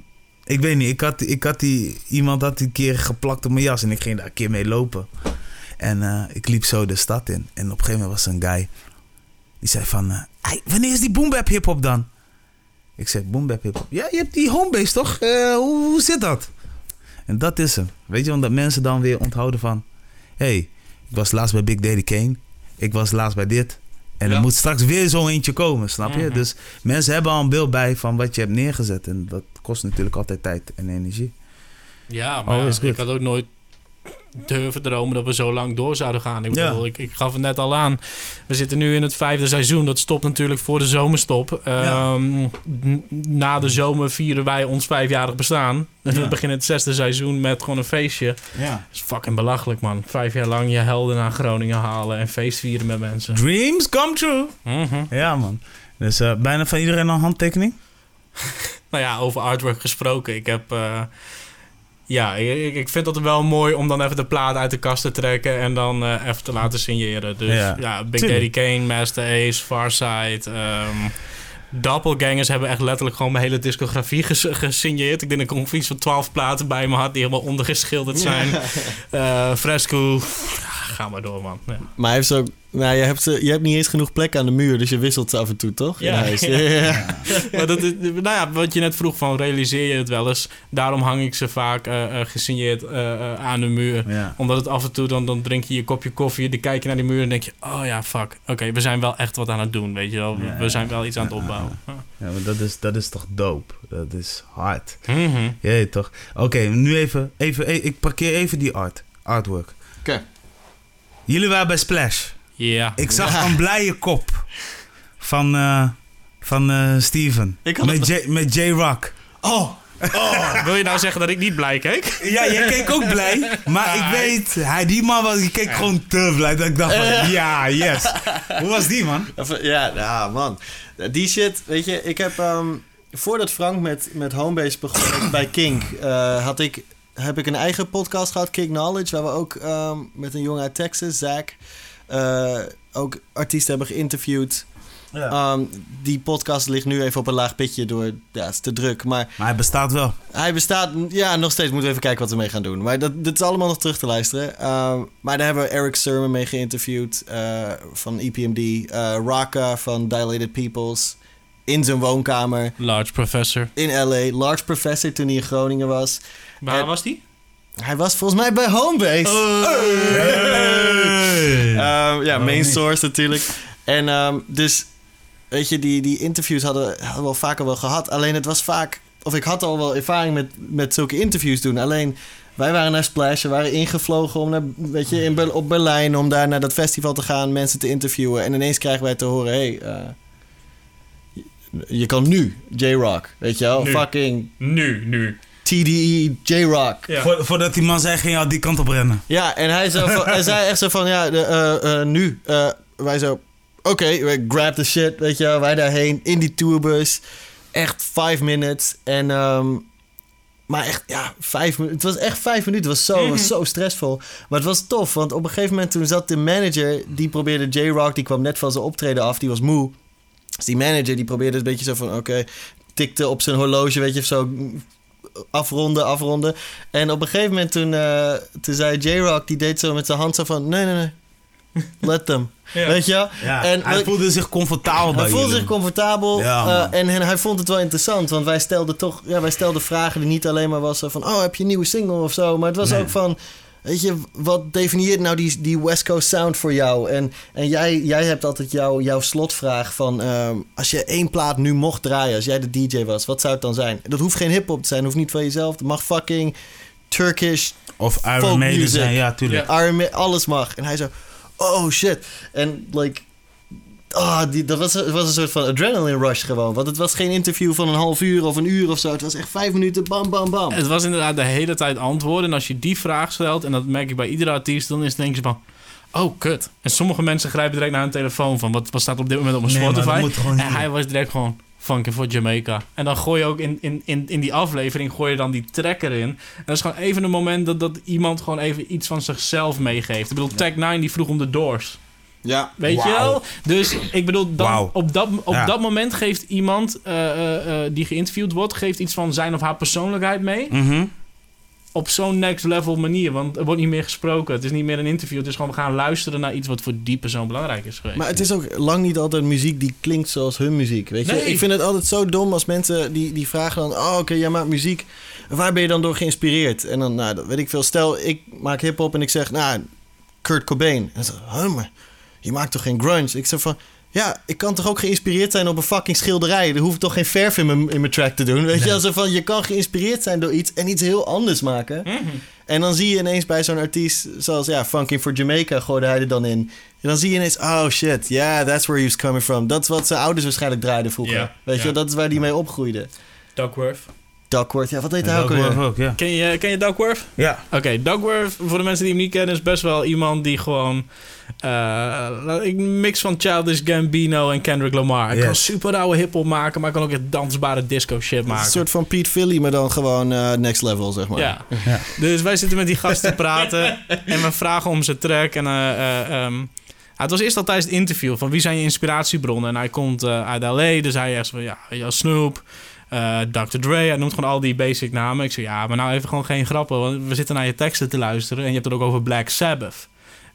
ik weet niet, ik had, ik had die... Iemand had die een keer geplakt op mijn jas en ik ging daar een keer mee lopen. En eh, ik liep zo de stad in. En op een gegeven moment was er een guy... Die zei van... eh, "Hey, wanneer is die boom bap hip-hop dan? Ik zeg, boom bap hip-hop. Ja, je hebt die homebase toch? Eh, hoe, hoe zit dat? En dat is hem. Weet je, omdat mensen dan weer onthouden van... Hé, hey, ik was laatst bij Big Daddy Kane. Ik was laatst bij dit. En
Ja.
er moet straks weer zo eentje komen, snap je?
Mhm.
Dus mensen hebben al een beeld bij van wat je hebt neergezet. En dat kost natuurlijk altijd tijd en energie.
Ja, maar
Oh,
ik had ook nooit durven dromen dat we zo lang door zouden gaan. Ik,
Ja.
bedoel, ik, ik gaf het net al aan. We zitten nu in het vijfde seizoen. Dat stopt natuurlijk voor de zomerstop. Ehm, Na de zomer vieren wij ons vijfjarig bestaan.
Ja.
we beginnen het zesde seizoen met gewoon een feestje.
Ja.
Dat is fucking belachelijk, man. Vijf jaar lang je helden naar Groningen halen en feest vieren met mensen.
Dreams come true.
Mhm.
Ja, man. Dus eh, bijna van iedereen een handtekening?
Nou ja, over artwork gesproken. Ik heb. eh, ja, ik, ik vind dat wel mooi om dan even de plaat uit de kast te trekken en dan eh, even te laten signeren. Dus
Ja.
ja, Big. Daddy Kane, Master Ace, Farside. ehm Doppelgangers hebben echt letterlijk gewoon mijn hele discografie ges- gesigneerd. Ik denk dat ik ongeveer iets van 12 platen bij me had die helemaal ondergeschilderd zijn. Eh, Fresco. Ga maar door, man. Ja.
Maar hij heeft zo... Nou, je hebt, ze, je hebt niet eens genoeg plek aan de muur, dus je wisselt ze af en toe, toch? In
Ja,
huis.
ja.
ja.
maar dat is, nou ja, wat je net vroeg van realiseer je het wel eens. Daarom hang ik ze vaak eh, eh, gesigneerd eh, eh, aan de muur.
Ja.
Omdat het af en toe, dan, dan drink je je kopje koffie, dan kijk je naar die muur en denk je... Oh ja, fuck. Oké, we zijn wel echt wat aan het doen, weet je wel. We,
Ja,
we zijn wel iets aan het opbouwen. Ja.
Ja, maar dat is, dat is toch dope. Dat is hard.
Mhm.
Ja, toch. Oké, nu even, even, ik parkeer even die art, artwork.
Oké.
Jullie waren bij Splash.
Ja.
Ik zag een blije kop van, eh, van eh, Steven.
Ik had
met,
het-
J, met J-Rock.
Oh,
Oh, wil je nou zeggen dat ik niet blij keek?
Ja, jij keek ook blij. Maar ik weet, hij, die man was, die keek gewoon te blij. Dat ik dacht van, ja, yes. Hoe was die, man?
Ja, ja, man. Die shit, weet je, ik heb... ehm, voordat Frank met, met Homebase begon bij Kink... eh, had ik, heb ik een eigen podcast gehad, Kink Knowledge... waar we ook ehm, met een jongen uit Texas, Zack... eh, ook artiesten hebben geïnterviewd. Ehm, die podcast ligt nu even op een laag pitje door... Ja, het is te druk, maar...
Maar hij bestaat wel.
Hij bestaat, ja, nog steeds. Moeten we even kijken wat we mee gaan doen. Maar dat, dit is allemaal nog terug te luisteren. Ehm, maar daar hebben we Eric Sermon mee geïnterviewd eh, van EPMD. eh Raka van Dilated Peoples. In zijn woonkamer
Large Professor.
in LA. Large Professor toen hij in Groningen was.
Waar was die?
Hij was volgens mij bij Homebase.
Hey.
Ehm, ja,
Waarom
main source natuurlijk. En ehm, dus weet je, die, die interviews hadden, hadden we wel vaker wel gehad. Alleen het was vaak, of ik had al wel ervaring met, met zulke interviews doen. Alleen wij waren naar Splash, we waren ingevlogen om naar, weet je, in, op Berlijn om daar naar dat festival te gaan, mensen te interviewen. En ineens krijgen wij te horen, hey, eh, je- je kan nu J-Rock, weet je wel,
Nu.
fucking
Nu, nu.
TDE J-Rock.
Ja.
Vo- voordat die man zei, ging je al die kant op rennen.
Ja, en hij, zo van, hij zei echt zo van, ja, de, eh, eh, nu. eh, wij zo, oké, we grab the shit, weet je wel. Wij daarheen, in die tourbus. Echt five minutes. En, ehm, maar echt, ja, vijf minuten. Het was echt vijf minuten. Het was zo, was zo stressvol. Maar het was tof, want op een gegeven moment toen zat de manager... die probeerde J-Rock, die kwam net van zijn optreden af, die was moe. Dus die manager, die probeerde een beetje zo van, oké... tikte op zijn horloge, weet je, of zo... Afronden, afronden. En op een gegeven moment toen, eh, toen zei J-Rock, die deed zo met zijn hand zo van... Nee, nee, nee. Let them.
Ja.
Weet je wel?
Ja,
En
hij voelde zich comfortabel bij
Hij voelde
jullie.
zich comfortabel.
Ja,
eh, en, en hij vond het wel interessant. Want wij stelden toch... Ja, wij stelden vragen die niet alleen maar was van... Oh, heb je een nieuwe single of zo? Maar het was
Nee.
ook van... Weet je, wat definieert nou die, die West Coast sound voor jou? En, en jij, jij hebt altijd jouw jouw slotvraag van... ehm, als je één plaat nu mocht draaien, als jij de DJ was, wat zou het dan zijn? Dat hoeft geen hip-hop te zijn, hoeft niet van jezelf. Het mag fucking Turkish,
Of Iron Maiden zijn, ja, tuurlijk.
Iron alles mag. En hij zo, oh shit. En like, ah, die, dat was, het was een soort van adrenaline rush gewoon. Want het was geen interview van een half uur of een uur of zo. Het was echt vijf minuten, bam, bam, bam.
Het was inderdaad de hele tijd antwoorden. En als je die vraag stelt, en dat merk ik bij iedere artiest, dan is het denk je van... Oh, kut. En sommige mensen grijpen direct naar hun telefoon van... Wat, wat staat op dit moment op mijn
Nee, maar dat
Spotify?
moet gewoon
en hij was direct gewoon... Funky voor Jamaica. En dan gooi je ook in, in, in, in die aflevering gooi je dan die track erin. En dat is gewoon even een moment dat, dat iemand gewoon even iets van zichzelf meegeeft. Ik bedoel, Tag 9 die vroeg om de Doors.
Ja.
Weet je wel? Dus ik bedoel, dan, op, dat, op
Ja.
dat moment geeft iemand eh, eh, eh, die geïnterviewd wordt... geeft iets van zijn of haar persoonlijkheid mee
Mhm.
op zo'n next level manier. Want er wordt niet meer gesproken. Het is niet meer een interview. Het is gewoon we gaan luisteren naar iets wat voor die persoon belangrijk is geweest.
Maar het is ook lang niet altijd muziek die klinkt zoals hun muziek. Weet je?
Nee.
Ik vind het altijd zo dom als mensen die, die vragen dan... Oh, oké, jij maakt muziek. Waar ben je dan door geïnspireerd? En dan, nou, dat weet ik veel. Stel, ik maak hip-hop en ik zeg... Nou, Kurt Cobain. En dan ik, huh, maar je maakt toch geen grunge? Ik zeg van... Ja, ik kan toch ook geïnspireerd zijn op een fucking schilderij. Er hoeft toch geen verf in mijn, in mijn track te doen. Weet je, also van, je kan geïnspireerd zijn door iets en iets heel anders maken.
Mhm.
En dan zie je ineens bij zo'n artiest, zoals ja, Funky for Jamaica gooide hij er dan in. En dan zie je ineens, oh shit, yeah, that's where he was coming from. Dat is wat zijn ouders waarschijnlijk draaiden vroeger. Weet je, dat is waar hij mee opgroeide.
Duckworth.
Duckworth, ja, wat deed hij ook
ja.
Ken je, ken je Duckworth?
Ja.
Oké, Duckworth, voor de mensen die hem niet kennen, is best wel iemand die gewoon... eh, een mix van Childish Gambino en Kendrick Lamar. Hij
Yes.
kan super rauwe hiphop maken, maar hij kan ook echt dansbare disco shit
Een
maken.
soort van Pete Philly, maar dan gewoon eh, next level, zeg maar.
Ja.
Ja.
Dus wij zitten met die gasten te praten en we vragen om zijn track. En, eh, eh, ehm, het was eerst al tijdens het interview van wie zijn je inspiratiebronnen. En hij komt uit LA, dus hij zegt van ja, ja Snoop, eh, Dr. Dre. Hij noemt gewoon al die basic namen. Ik zeg ja, maar nou even gewoon geen grappen, want we zitten naar je teksten te luisteren. En je hebt het ook over Black Sabbath.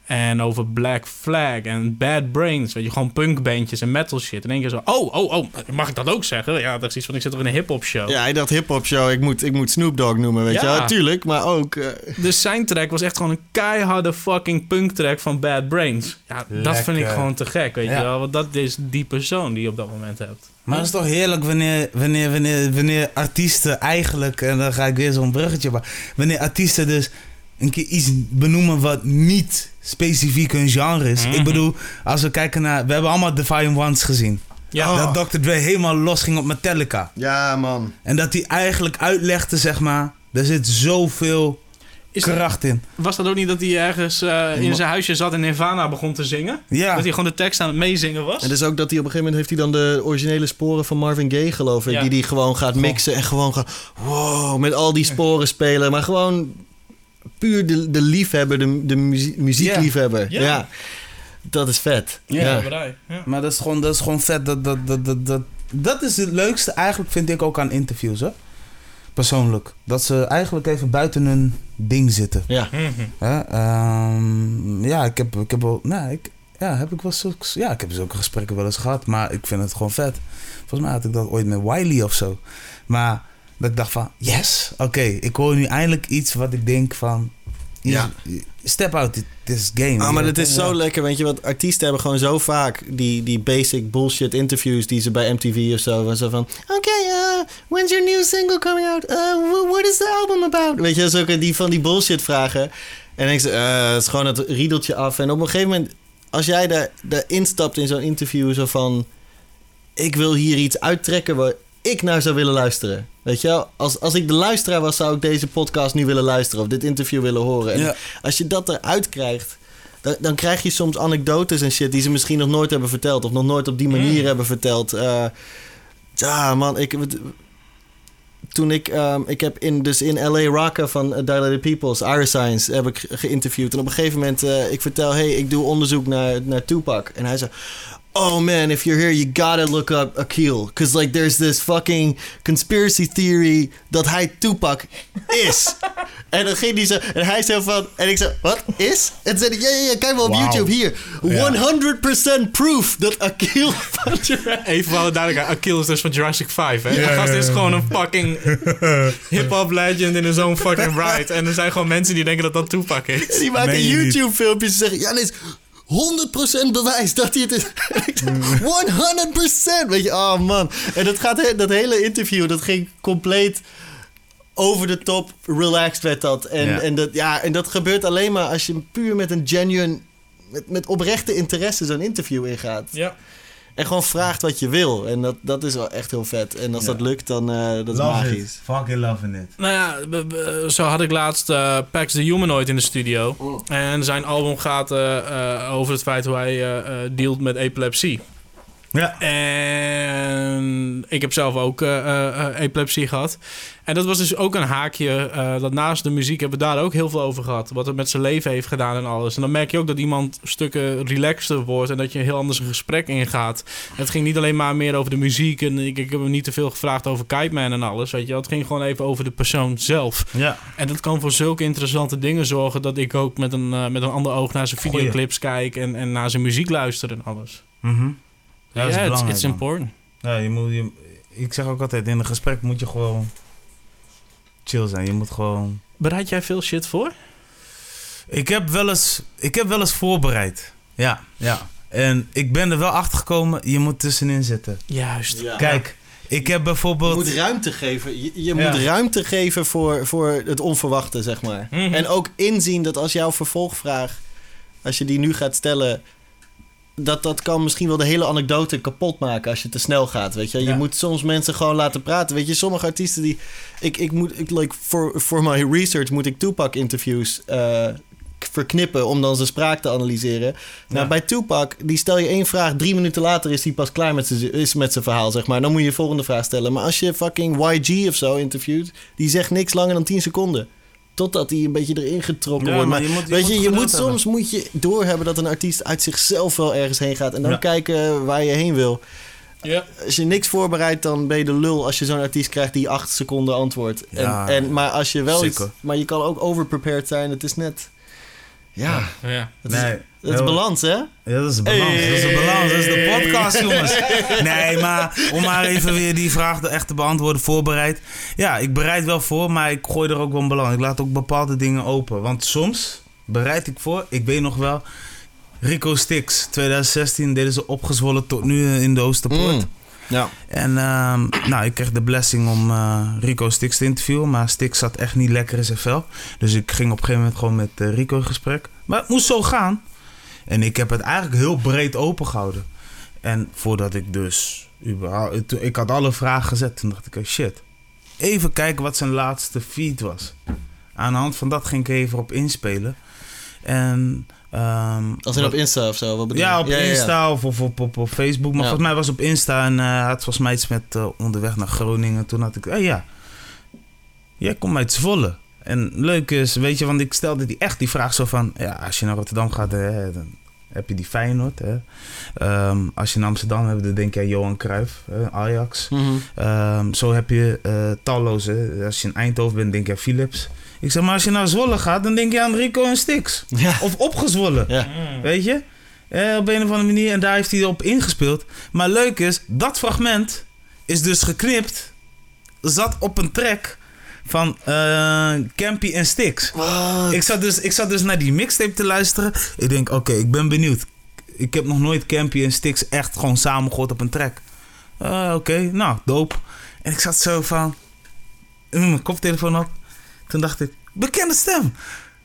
En over Black Flag en Bad Brains. Weet je, gewoon punkbandjes en metal shit. En één keer zo, oh, oh, oh, mag ik dat ook zeggen? Ja, dat is iets van, ik zit toch in een hip-hop show.
Ja, dacht hip-hop show, ik moet, ik moet Snoop Dogg noemen, weet je
Ja.
wel. Tuurlijk, maar ook... eh,
Dus zijn track was echt gewoon een keiharde fucking punk track van Bad Brains. Ja, dat vind ik gewoon te gek, weet
Ja.
je wel. Want dat is die persoon die je op dat moment hebt.
Maar het is toch heerlijk wanneer, wanneer, wanneer, wanneer artiesten eigenlijk, en dan ga ik weer zo'n bruggetje, maar wanneer artiesten dus een keer iets benoemen wat niet specifiek hun genre is.
Mhm.
Ik bedoel, als we kijken naar, we hebben allemaal Divine Ones gezien.
Ja,
Oh.
Dat Dr. Dre helemaal los ging op Metallica.
ja, man.
En dat hij eigenlijk uitlegde, zeg maar, er zit zoveel
Is-
kracht in.
was dat ook niet dat hij ergens eh, in zijn huisje zat en Nirvana begon te zingen?
Ja,
Dat hij gewoon de tekst aan het meezingen was?
En dus ook dat hij op een gegeven moment heeft hij dan de originele sporen van Marvin Gaye, geloof ik.
Ja.
Die hij gewoon gaat mixen en gewoon gaat, wow, met al die sporen spelen. Maar gewoon puur de, de liefhebber, de, de muzie- muziekliefhebber.
Ja.
Ja. Dat is vet.
Ja.
Ja.
Bedrijf, ja.
maar dat is gewoon, dat is gewoon vet. Dat, dat, dat, dat, dat, dat is het leukste eigenlijk, vind ik ook aan interviews, hè. Persoonlijk. Dat ze eigenlijk even buiten hun ding zitten.
Ja.
Ehm, ja, ik heb, ik heb wel... Nou, ik, ja, heb ik wel zulke, ja, ik heb zulke gesprekken wel eens gehad. Maar ik vind het gewoon vet. Volgens mij had ik dat ooit met Wiley of zo. Maar dat ik dacht van... Yes, oké. ik hoor nu eindelijk iets wat ik denk van...
Ja.
Step out this game.
Ah, maar dat is zo lekker, weet je, want artiesten hebben gewoon zo vaak die, die basic bullshit interviews die ze bij MTV of zo, van zo van, oké, uh, when's your new single coming out? Uh, wh- what is the album about? Weet je, zulke die van die bullshit vragen. En dan denk ze, eh, het is gewoon het riedeltje af. En op een gegeven moment, als jij daar, daar instapt in zo'n interview, zo van, ik wil hier iets uittrekken waar ik naar zou willen luisteren. Weet je wel? Als, als ik de luisteraar was, zou ik deze podcast nu willen luisteren of dit interview willen horen. En
Ja.
als je dat eruit krijgt, dan, dan krijg je soms anekdotes en shit die ze misschien nog nooit hebben verteld. Of nog nooit op die manier
Mm.
hebben verteld. Eh, ja, man, ik. Toen ik, ehm, ik heb in, dus in LA Rocka van uh, Dilated Peoples, Iris Science, heb ik ge- geïnterviewd. En op een gegeven moment, eh, ik vertel, hey, ik doe onderzoek naar, naar Tupac. En hij zei, oh man, if you're here, you gotta look up Akil. Because like, there's this fucking conspiracy theory dat hij Tupac is. en dan ging hij zo, en hij zei van, en ik zei, wat, is? En zei ja, ja, ja, kijk wel op. YouTube hier.
Ja.
100% proof dat Akil van Jurassic
Even voor alle duidelijkheid, Akil is dus van Jurassic 5, hè? Die gast is gewoon een fucking hip-hop legend in zo'n fucking ride. En er zijn gewoon mensen die denken dat dat Tupac is.
Die maken? YouTube-filmpjes en zeggen... Ja, is 100% bewijs dat hij het is. En ik zeg, 100%! Weet je, oh man. En dat, gaat, he- dat hele interview, dat ging compleet over de top. Relaxed werd dat. En,
Ja.
en, dat, ja, en dat gebeurt alleen maar als je puur met een genuine... Met, met oprechte interesse zo'n interview ingaat.
Ja.
En gewoon vraagt wat je wil. En dat, dat is wel echt heel vet. En als
Ja.
dat lukt, dan uh, dat is
Love
magisch.
it. Fucking loving it.
Nou ja, zo had ik laatst eh, Pax the Humanoid in de studio. En zijn album gaat eh, eh, over het feit hoe hij eh, eh, dealt met epilepsie.
Ja.
En ik heb zelf ook eh, eh, eh, epilepsie gehad. En dat was dus ook een haakje. dat naast de muziek hebben we daar ook heel veel over gehad. Wat het met zijn leven heeft gedaan en alles. En dan merk je ook dat iemand stukken relaxter wordt. En dat je heel anders een gesprek ingaat. Het ging niet alleen maar meer over de muziek. En ik, ik heb hem niet te veel gevraagd over Kite Man en alles. Weet je. Het ging gewoon even over de persoon zelf.
Ja.
En dat kan voor zulke interessante dingen zorgen. Dat ik ook met een, met een ander oog naar zijn
Goeie.
videoclips kijk. En, en naar zijn muziek luister en alles.
Mhm.
Ja,
dat is
it's,
belangrijk,
it's
man.
important.
Ja, je moet, je, ik zeg ook altijd, in een gesprek moet je gewoon chill zijn. Je moet gewoon...
Bereid jij veel shit voor?
Ik heb wel eens, ik heb wel eens voorbereid. Ja, ja. En ik ben er wel achter gekomen, je moet tussenin zitten.
Juist.
Ja.
Kijk, ik heb
Je
bijvoorbeeld...
moet ruimte geven. Je, je
Ja.
moet ruimte geven voor, voor het onverwachte, zeg maar.
Mhm.
En ook inzien dat als jouw vervolgvraag, als je die nu gaat stellen, dat dat kan misschien wel de hele anekdote kapot maken als je te snel gaat. Weet je, je
Ja.
moet soms mensen gewoon laten praten. Weet je, sommige artiesten die, ik, ik moet, ik like voor voor my research moet ik Tupac interviews. eh, verknippen om dan zijn spraak te analyseren. Nou, bij Tupac, die stel je één vraag, drie minuten later is hij pas klaar met zijn, is met zijn verhaal, zeg maar. Dan moet je de volgende vraag stellen. Maar als je fucking YG of zo interviewt, die zegt niks langer dan 10 seconden. Totdat hij een beetje erin getrokken
Ja,
wordt.
maar
Maar,
je moet- je
weet
moet
je, je moet
hebben.
soms moet je doorhebben dat een artiest uit zichzelf wel ergens heen gaat. En dan
Ja.
kijken waar je heen wil.
Ja.
Als je niks voorbereidt, dan ben je de lul als je zo'n artiest krijgt die acht seconden antwoordt.
Ja.
En, en, maar als je wel iets. Maar je kan ook overprepared zijn. Het is net. Ja,
ja.
het is,
Nee,
het is
heel-
balans, hè?
Ja, dat is balans. Dat is de balans. Dat is de podcast, jongens. Nee, maar om maar even weer die vraag de echt te beantwoorden, voorbereid. Ja, ik bereid wel voor, maar ik gooi er ook wel een balans. Ik laat ook bepaalde dingen open. Want soms bereid ik voor, ik weet nog wel, Rico Stix, 2016 deden ze opgezwollen tot nu in de Oosterpoort.
Mm. Ja.
En ehm, nou, ik kreeg de blessing om eh, Rico Stix te interviewen. Maar Stix zat echt niet lekker in zijn vel. Dus ik ging op een gegeven moment gewoon met eh, Rico in gesprek. Maar het moest zo gaan. En ik heb het eigenlijk heel breed opengehouden. En voordat ik dus... Ik had alle vragen gezet. Toen dacht ik, oh shit. Even kijken wat zijn laatste feed was. Aan de hand van dat ging ik even op inspelen. En... ehm,
Als in op Insta of zo, wat bedoel je?
ja, op
ja, ja.
Insta of, of op, op, op Facebook. Maar volgens mij was het op Insta en hij had volgens mij iets met eh, onderweg naar Groningen. Toen had ik, eh, ja, jij komt uit Zwolle. En leuk is, weet je, want ik stelde die echt die vraag zo van, ja, als je naar Rotterdam gaat, hè, dan heb je die Feyenoord. Hè. Ehm, als je naar Amsterdam hebt, dan denk je aan Johan Cruijff, hè, Ajax.
Mhm.
Ehm, zo heb je eh, talloze. Als je in Eindhoven bent, denk je aan Philips. Ik zeg, maar als je naar Zwolle gaat, dan denk je aan Rico en Stix.
Ja.
Of opgezwollen.
Ja.
Weet je? Eh, op een of andere manier. En daar heeft hij op ingespeeld. Maar leuk is, dat fragment is dus geknipt. Zat op een track van eh, Campy en Stix. Ik zat, dus, ik zat dus naar die mixtape te luisteren. Ik denk, oké, ik ben benieuwd. Ik heb nog nooit Campy en Stix echt gewoon samen gehoord op een track. Eh, oké, nou, dope. En ik zat zo van... mijn koptelefoon op. Toen dacht ik, bekende stem.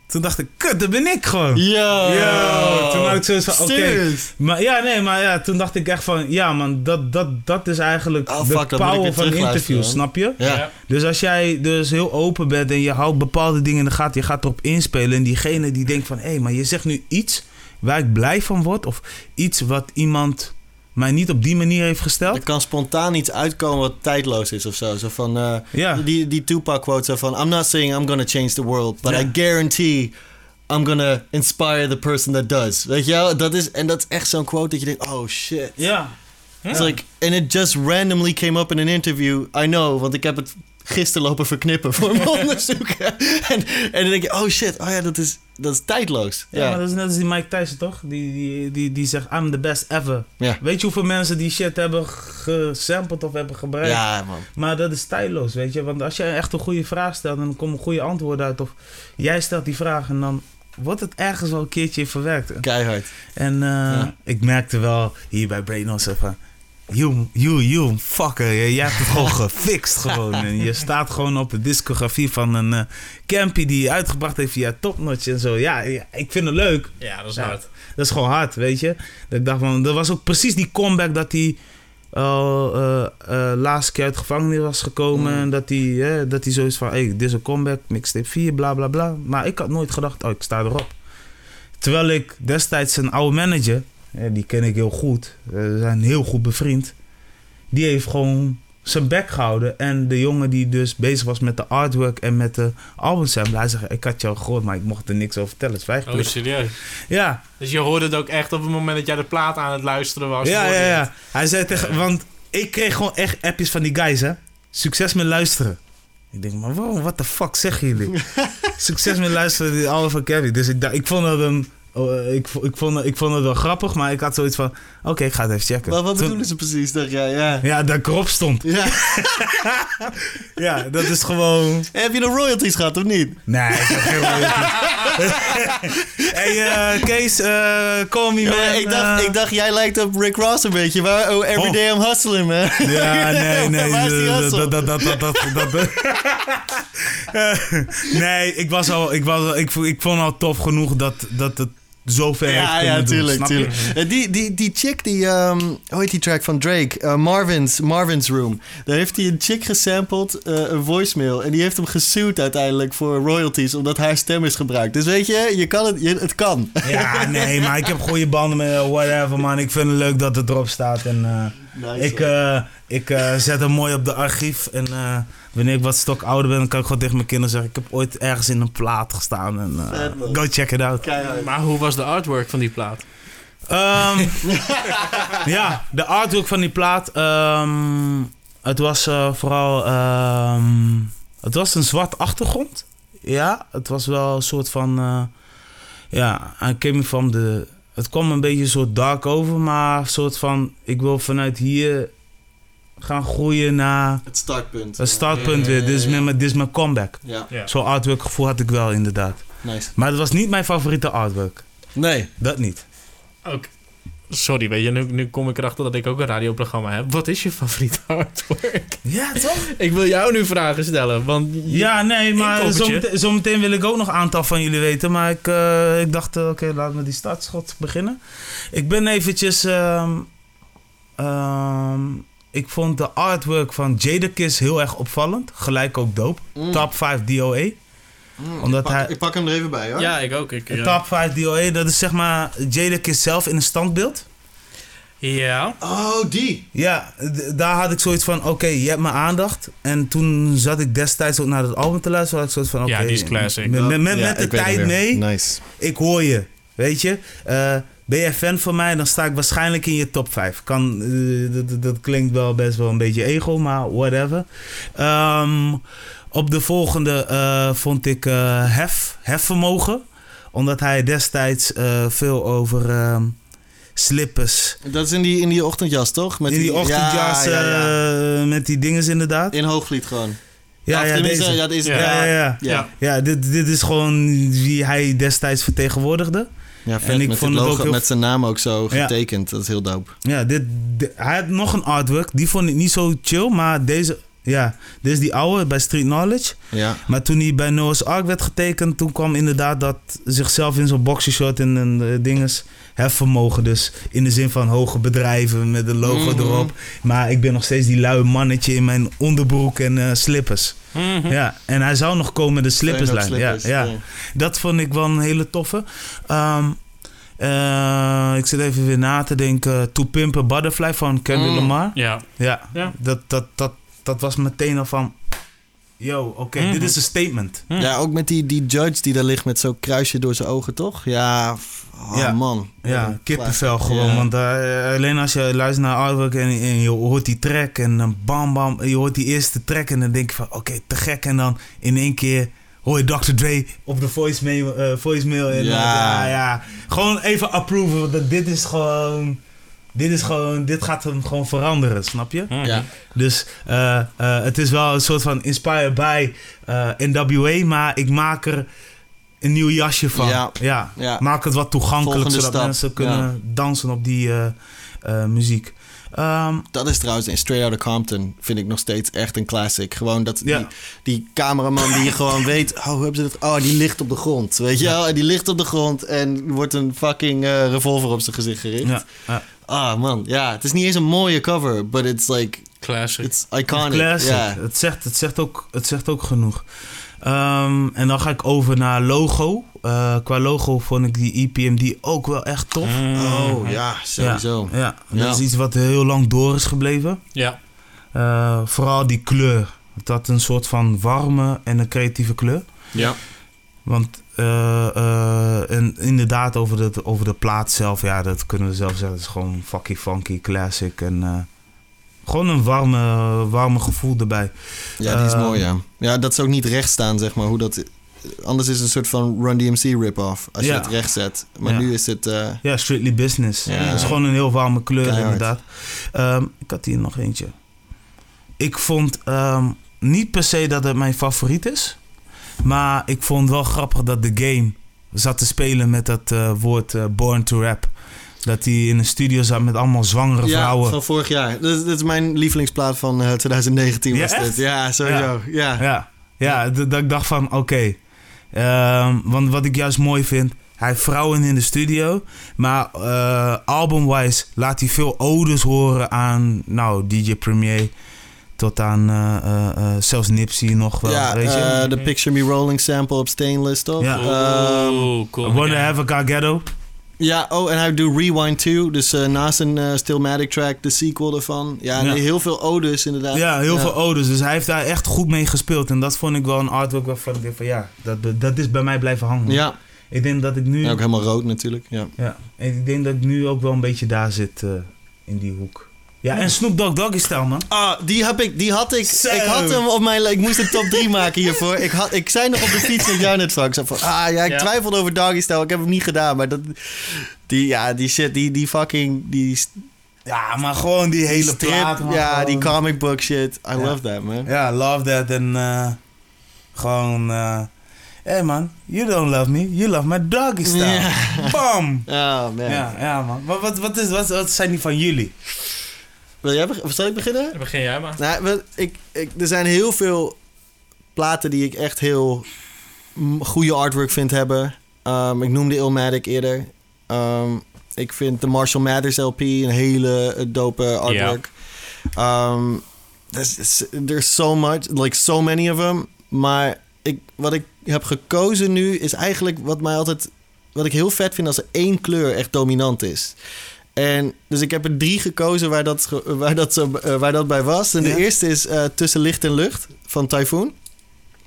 Toen dacht ik, kut, dat ben ik gewoon.
Yo.
Yo, toen had ik zoiets van, oké. Maar ja, nee, maar ja, toen dacht ik echt van, ja man, dat, dat, dat is eigenlijk
Oh,
de
fuck,
power van interviews, snap je?
Ja.
Dus als jij dus heel open bent en je houdt bepaalde dingen in de gaten, je gaat erop inspelen en diegene die denkt van, hé, maar je zegt nu iets waar ik blij van word of iets wat iemand mij niet op die manier heeft gesteld.
Er kan spontaan iets uitkomen wat tijdloos is of zo. Zo van, eh,
Ja.
die, die Tupac quote zo van... I'm not saying I'm gonna change the world, but
Ja.
I guarantee I'm gonna inspire the person that does. Weet je wel? Dat is, en dat is echt zo'n quote dat je denkt, oh shit.
Ja.
It's like, and it just randomly came up in an interview. I know, want ik heb het gisteren lopen verknippen voor mijn onderzoek. en, en dan denk je, oh shit, oh ja, dat is, dat is tijdloos.
Ja, maar dat is net als die Mike Tyson, toch? Die, die, die, die zegt, I'm the best ever.
ja.
Weet je hoeveel mensen die shit hebben gesampled of hebben gebruikt?
ja man.
Maar dat is tijdloos, weet je. Want als jij echt een goede vraag stelt en dan komen goede antwoorden uit. Of jij stelt die vraag en dan wordt het ergens wel een keertje verwerkt.
Keihard.
En eh,
Ja.
ik merkte wel hier bij Brainos van... You, you, you, fucker. Jij hebt het gewoon gefixt gewoon. En je staat gewoon op de discografie van een eh Campy die uitgebracht heeft via Topnotch en zo. Ja, ik vind het leuk.
Ja, dat is
Ja.
hard.
Dat is gewoon hard, weet je. Dat ik dacht van, dat was ook precies die comeback dat hij eh, eh, laatste keer uit gevangenis was gekomen.
Mm.
En dat hij, dat hij zoiets van, hey, dit is een comeback, mixtape 4, bla bla bla. Maar ik had nooit gedacht, oh, ik sta erop. Terwijl ik destijds een oude manager, die ken ik heel goed, eh, we zijn heel goed bevriend. Die heeft gewoon zijn bek gehouden. En de jongen die dus bezig was met de artwork en met de albumsample, hij zegt, ik had jou gehoord, maar ik mocht er niks over vertellen. Het is
Oh, serieus?
ja,
Dus je hoorde het ook echt op het moment dat jij de plaat aan het luisteren was.
ja, ja, ja.
het.
Hij zei tegen, want ik kreeg gewoon echt appjes van die guys, hè. Succes met luisteren. Ik denk, maar wow, what the fuck zeggen jullie? Succes met luisteren, die oude van Kevin. Dus ik, ik vond het een, oh, ik, vo- ik, vond, ik vond het wel grappig, maar ik had zoiets van, oké, ik ga het even checken.
Maar wat
Toen-
bedoelen ze precies? Dacht jij, ja.
Ja, dat ik erop stond.
ja.
Ja, dat is gewoon...
Heb je nog royalties gehad of niet?
Nee, ik heb geen royalties. hey, eh, Kees, eh call me man.
Ik, dacht,
eh.
ik dacht, jij lijkt op Rick Ross een beetje. Waar, oh, every
Oh.
I'm hustling, man.
Ja, nee, nee.
Waar is die
dat-
hustle?
dat, dat, dat, dat, dat, dat- nee, ik was al, ik was al, ik, ik vond al tof genoeg dat, dat het zo ver heeft
Ja, ja,
doen,
tuurlijk,
je?
tuurlijk. Eh, Die, die, die chick, die, ehm, hoe heet die track van Drake? Eh, Marvin's, Marvin's Room. Daar heeft hij een chick gesampled, eh, een voicemail. En die heeft hem gesued uiteindelijk voor royalties, omdat haar stem is gebruikt. Dus weet je, je kan het, je, het kan.
Ja, nee, maar ik heb goede banden met whatever, man. Ik vind het leuk dat het erop staat. En
Nice,
ik, ik zet hem mooi op de archief. En wanneer ik wat stok ouder ben, dan kan ik gewoon tegen mijn kinderen zeggen... ik heb ooit ergens in een plaat gestaan. En, eh, go check it out.
Keihard.
Maar hoe was de artwork van die plaat?
Ehm, ja, de artwork van die plaat. ehm, het was eh, vooral. ehm, het was een zwart achtergrond. Ja, het was wel een soort van. eh, ja, I came from de. Het kwam een beetje een soort dark over, maar een soort van. Ik wil vanuit hier gaan groeien naar
Het startpunt.
een startpunt
Ja, ja,
weer. Dit is, mijn, dit is mijn comeback.
Ja,
Ja.
Zo'n artwork gevoel had ik wel inderdaad.
nice.
Maar het was niet mijn favoriete artwork.
Nee.
Dat niet.
Ook. Sorry, weet je, nu, nu kom ik erachter dat ik ook een radioprogramma heb. Wat is je favoriete artwork?
Ja, toch?
ik wil jou nu vragen stellen, want...
Ja, nee, maar zometeen, zometeen wil ik ook nog een aantal van jullie weten. Maar ik, eh, ik dacht, eh, oké, laten we die startschot beginnen. Ik ben eventjes... ehm, ehm, ik vond de artwork van Jadakiss heel erg opvallend. Gelijk ook dope.
Mm.
Top 5 DOE.
Mm,
Omdat
ik, pak,
hij-
ik pak hem er even bij, hoor.
Ja, ik ook. Ik, ja.
Top 5 DOE, dat is zeg maar Jadakiss zelf in een standbeeld.
Ja.
Oh, die.
Ja, daar had ik zoiets van, oké, je hebt mijn aandacht. En toen zat ik destijds ook naar het album te luisteren. Had ik zoiets van, oké,
Ja, die is classic.
met, met, met,
Ja,
met de tijd mee.
Nice.
ik hoor je. Weet je? Eh, ben je fan van mij, dan sta ik waarschijnlijk in je top 5. Kan, eh, dat- klinkt wel best wel een beetje ego, maar whatever. Ehm, op de volgende eh, vond ik eh, hef, hefvermogen. Omdat hij destijds eh, veel over ehm, slippers.
Dat is in die, in die ochtendjas, toch? Met
in die ochtendjas
Ja, ja, ja.
eh, met die dinges inderdaad.
In Hoogvliet gewoon.
Ja, ja, deze.
dat is...
Ja.
Ja, ja, ja.
Ja.
Ja, dit, dit is gewoon wie hij destijds vertegenwoordigde.
Ja, vet.
En ik
met
vond
het logo,
heel-
met zijn naam ook zo
Ja.
getekend. Dat is heel dope.
Ja, dit, di- hij had nog een artwork. Die vond ik niet zo chill, maar deze... Ja, dit is die oude bij Street Knowledge.
Ja.
Maar toen hij bij Noah's Ark werd getekend, toen kwam inderdaad dat zichzelf in zo'n boxershort en een uh, dinges hefvermogen. Dus in de zin van hoge bedrijven met een logo
Mhm.
erop. Maar ik ben nog steeds die lui mannetje in mijn onderbroek en eh, slippers.
Mhm.
Ja, en hij zou nog komen met de slipperslijn.
Slippers,
ja, ja. Dat vond ik wel een hele toffe. Ehm, eh, ik zit even weer na te denken. To Pimp a Butterfly van Kendrick
Mm.
Lamar.
Ja.
Ja,
Ja.
Dat, dat, dat, dat was meteen al van... Yo, oké,
Mhm.
dit is een statement.
Ja, ook met die, die judge die daar ligt met zo'n kruisje door zijn ogen, toch? Ja, oh
Ja.
man.
Ja, kippenvel gewoon.
Ja.
Want eh, alleen als je luistert naar artwork en, en je hoort die track en dan bam bam, je hoort die eerste track en dan denk je van oké, te gek. En dan in één keer hoor je Dr. Dre op de voicemail, eh, voicemail en
Ja.
ja. ja, gewoon even approven. want dat dit is gewoon, dit is gewoon, dit gaat hem gewoon veranderen, snap je?
Ja.
Dus eh, eh, het is wel een soort van inspired by eh, NWA, maar ik maak er een nieuw jasje van.
Ja.
ja.
Ja.
Maak het wat toegankelijk,
Volgende
zodat
stap,
mensen kunnen
ja.
dansen op die eh, eh, muziek. Ehm,
Dat is trouwens in Straight Outta Compton vind ik nog steeds echt een classic. Gewoon dat
Ja.
die, die cameraman die gewoon weet, oh, hoe hebben ze dat? Oh, die ligt op de grond, weet je wel? En die ligt op de grond en wordt een fucking eh, revolver op zijn gezicht gericht.
ja, ja.
Ah man, ja, het is niet eens een mooie cover, but it's like,
Classic.
it's iconic.
Classic.
Ja.
Het, zegt, het, zegt ook, het zegt ook genoeg. Ehm, en dan ga ik over naar logo. Eh, qua logo vond ik die EPMD ook wel echt tof.
Mhm.
Oh ja, sowieso.
Ja, ja, dat
Ja.
is iets wat heel lang door is gebleven.
Ja.
Eh, vooral die kleur. Het had een soort van warme en een creatieve kleur.
Ja.
Want eh, eh, en inderdaad over de, over de plaat zelf, ja, dat kunnen we zelf zeggen. Het is gewoon fucking funky, classic en eh, gewoon een warme, warme gevoel erbij.
Ja, die is
Ehm,
mooi, ja. Ja, dat is ook niet recht staan, zeg maar. Hoe dat, anders is het een soort van Run DMC rip-off. Als je het recht zet. Maar
Ja.
nu is het... eh,
Ja, strictly business.
Ja.
Het is gewoon een heel warme kleur
Keihard.
inderdaad. Ehm, ik had hier nog eentje. Ik vond ehm, niet per se dat het mijn favoriet is. Maar ik vond wel grappig dat de game zat te spelen met dat eh, woord eh, born to rap. Dat hij in een studio zat met allemaal zwangere
ja,
vrouwen.
van vorig jaar. Dat, is- dat is mijn lievelingsplaat van eh, 2019
Ja,
was dit.
echt?
Ja, sowieso. Ja.
Ja, ja dat ik dacht van oké. Ehm, want wat ik juist mooi vind, hij heeft vrouwen in de studio. Maar eh albumwise laat hij veel odes horen aan nou, DJ Premier. Tot aan eh, eh, eh, zelfs Nipsey nog wel.
Ja,
weet je?
eh, de Picture Me Rolling sample op Stainless, toch?
Ja.
Ehm,
cool.
I Wanna
Ja.
Have a Ghetto.
Ja, oh, en hij doet Rewind 2. Dus eh, naast een eh, Stillmatic track, de sequel ervan. Ja,
Ja.
heel veel odes inderdaad.
Ja, heel veel odes. Dus hij heeft daar echt goed mee gespeeld. En dat vond ik wel een artwork waarvan ik dacht van ja, dat, dat is bij mij blijven hangen.
Ja,
Ik denk dat ik nu...
en ook helemaal rood natuurlijk. Ja.
Ja, en ik denk dat ik nu ook wel een beetje daar zit eh, in die hoek. Ja, en Snoop Dogg Doggy Style, man.
Ah, die, heb ik, die had ik.
Zo.
Ik had hem op mijn. Ik moest een top 3 maken hiervoor. Ik, had, ik zei nog op de fiets met jou net van. Ah ja, ik
Ja.
twijfelde over Doggy Style. Ik heb hem niet gedaan. Maar dat. Die, ja, die shit. Die, die fucking. Die,
Ja, maar gewoon die
die
hele
strip.
plaat, man.
ja, die comic book shit. I
Ja.
love that, man.
Ja, love that. En eh, gewoon... eh hey man, you don't love me. You love my doggy style.
Ja.
Bam!
Oh man.
Ja, ja man. Wat, wat, wat, is, wat, wat zijn die van jullie?
Wil jij beg- zal ik beginnen?
Begin jij maar.
Nou, ik, ik, er zijn heel veel platen die ik echt heel goede artwork vind hebben. Ehm, ik noemde Illmatic eerder. Ehm, ik vind de Marshall Mathers LP een hele eh, dope artwork. Ehm, there's, there's so much, like so many of them. Maar ik, wat ik heb gekozen nu is eigenlijk wat mij altijd... Wat ik heel vet vind als er één kleur echt dominant is. En dus ik heb er drie gekozen waar dat, waar dat, eh, waar dat bij was. En
Ja.
de eerste is eh, Tussen Licht en Lucht van Typhoon.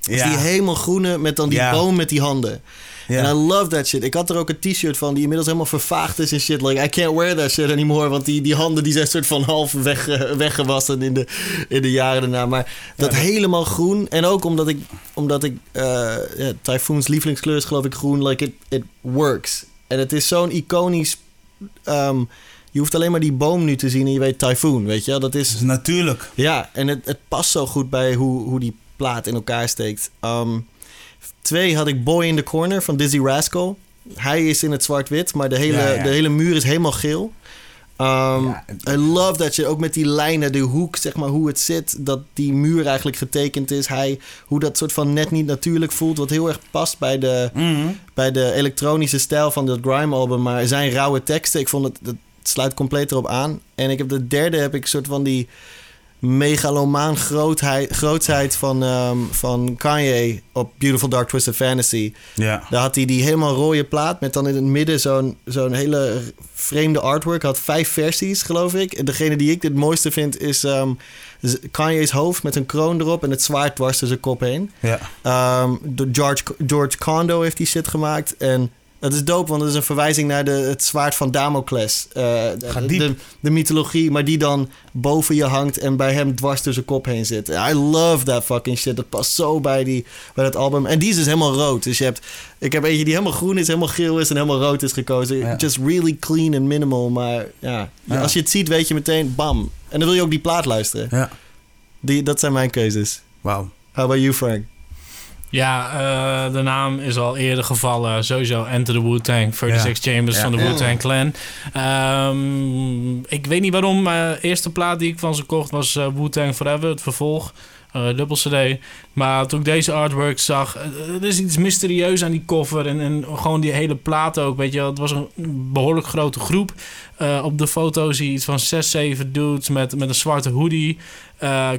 Dus die hemelgroene met dan die
Ja.
boom met die handen.
ja.
En I love that shit. Ik had er ook een t-shirt van die inmiddels helemaal vervaagd is en shit. Like, I can't wear that shit anymore. Want die, die handen die zijn soort van half weg, eh, weggewassen in de, in de jaren daarna. Maar dat
Ja,
helemaal groen. En ook omdat ik, omdat ik ja, Typhoon's lievelingskleur is geloof ik groen. Like, it, it works. En het is zo'n iconisch... ehm, je hoeft alleen maar die boom nu te zien en je weet Typhoon, weet je? Dat is...
Dus natuurlijk.
Ja, en het, het past zo goed bij hoe, hoe die plaat in elkaar steekt. Ehm, twee had ik Boy in the Corner van Dizzy Rascal. Hij is in het zwart-wit, maar de hele,
Ja, ja.
de hele muur is helemaal geel. Um,
Ja.
I love dat je ook met die lijnen, de hoek, zeg maar, hoe het zit, dat die muur eigenlijk getekend is. Hij, hoe dat soort van net niet natuurlijk voelt, wat heel erg past bij de,
Mhm.
bij de elektronische stijl van dat grime-album. Maar zijn rauwe teksten, ik vond het, het sluit compleet erop aan. En ik heb de derde, heb ik soort van die megalomaan grootheid, van, ehm, van Kanye op Beautiful Dark Twisted Fantasy.
Ja.
Daar had hij die helemaal rode plaat met dan in het midden zo'n zo'n hele vreemde artwork. Had vijf versies, geloof ik. En degene die ik het mooiste vind is ehm, Kanye's hoofd met een kroon erop en het zwaard dwars door zijn kop heen.
Ja.
Ehm, George, George Condo heeft die shit gemaakt. En dat is dope, want dat is een verwijzing naar de, het zwaard van Damocles. Eh, de, de, de mythologie, maar die dan boven je hangt en bij hem dwars door zijn kop heen zit. I love that fucking shit. Dat past zo bij, die, bij dat album. En die is dus helemaal rood. Dus je hebt, ik heb eentje die helemaal groen is, helemaal geel is en helemaal rood is gekozen.
Ja.
Just really clean and minimal. Maar ja,
Ja.
als je het ziet, weet je meteen, bam. En dan wil je ook die plaat luisteren.
Ja.
Die, dat zijn mijn keuzes.
Wauw.
How about you, Frank?
Ja, eh, de naam is al eerder gevallen. Sowieso Enter the Wu-Tang. 36 Chambers
Ja.
van de. Wu-Tang Clan. Ehm, ik weet niet waarom. maar de eerste plaat die ik van ze kocht was eh, Wu-Tang Forever. Het vervolg. eh dubbel CD. Maar toen ik deze artwork zag... er is iets mysterieus aan die cover. En, en gewoon die hele plaat ook. Weet je, het was een behoorlijk grote groep. Op de foto zie je iets van 6, 7 dudes met, met een zwarte hoodie.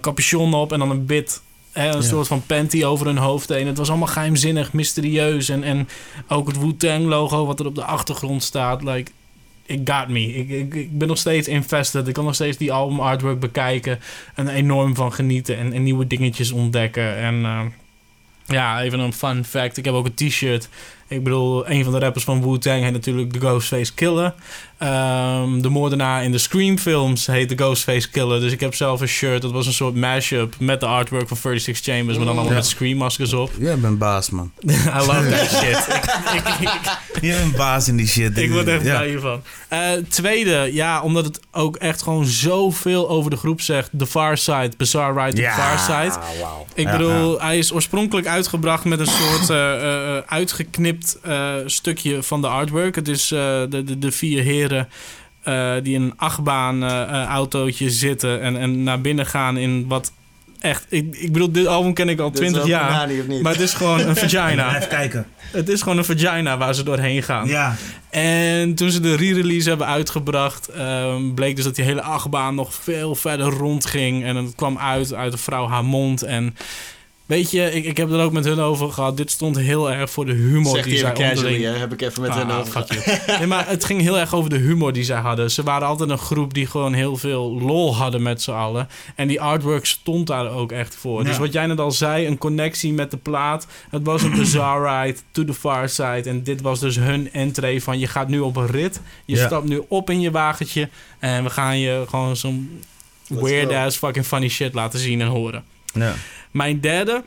capuchon op en dan een bit Hè, een
Ja.
soort van panty over hun hoofd heen. Het was allemaal geheimzinnig, mysterieus. En, en ook het Wu-Tang logo wat er op de achtergrond staat. Like, it got me. Ik, ik, ik ben nog steeds invested. Ik kan nog steeds die album artwork bekijken. En er enorm van genieten. En, en nieuwe dingetjes ontdekken. En eh, ja, even een fun fact. Ik heb ook een t-shirt. Ik bedoel, een van de rappers van Wu-Tang heet natuurlijk de Ghostface Killer. Ehm, de moordenaar in de Scream films heet de Ghostface Killer. Dus ik heb zelf een shirt. Dat was een soort mashup met de artwork van 36 Chambers. Maar dan allemaal
Ja.
met Scream maskers op.
Jij bent baas, man.
I love that shit. ik, ik, ik,
Jij bent baas in die shit.
ik word echt
ja.
blij hiervan. Eh, tweede, ja, omdat het ook echt gewoon zoveel over de groep zegt. The Far Side, Bizarre Ride
Ja,
the Far Side. Ik bedoel, hij is oorspronkelijk uitgebracht met een soort eh, eh, eh, uitgeknipt eh, stukje van de artwork. Het is eh, de, de, de vier heren eh, die in een achtbaan autootje zitten en, en naar binnen gaan in wat echt... Ik, ik bedoel, dit album ken ik al
Dit is
20
wel
jaar.
Banani, of niet?
Maar het is gewoon een vagina.
Blijf kijken.
Het is gewoon een vagina waar ze doorheen gaan.
Ja.
En toen ze de re-release hebben uitgebracht, ehm, bleek dus dat die hele achtbaan nog veel verder rondging. En het kwam uit uit de vrouw haar mond. En weet je, ik, ik heb er ook met hun over gehad. Dit stond heel erg voor de humor
Zeg
die zij
casually, hè? heb ik even met
Ah,
hen over
you. Nee, maar het ging heel erg over de humor die zij hadden. Ze waren altijd een groep die gewoon heel veel lol hadden met z'n allen. En die artwork stond daar ook echt voor.
Ja.
Dus wat jij net al zei, een connectie met de plaat. Het was een bizarre ride to the far side. En dit was dus hun entree van je gaat nu op een rit. Je
Ja.
stapt nu op in je wagentje. En we gaan je gewoon zo'n
Let's
weird
go.
ass fucking funny shit laten zien en horen.
Ja.
Mijn derde.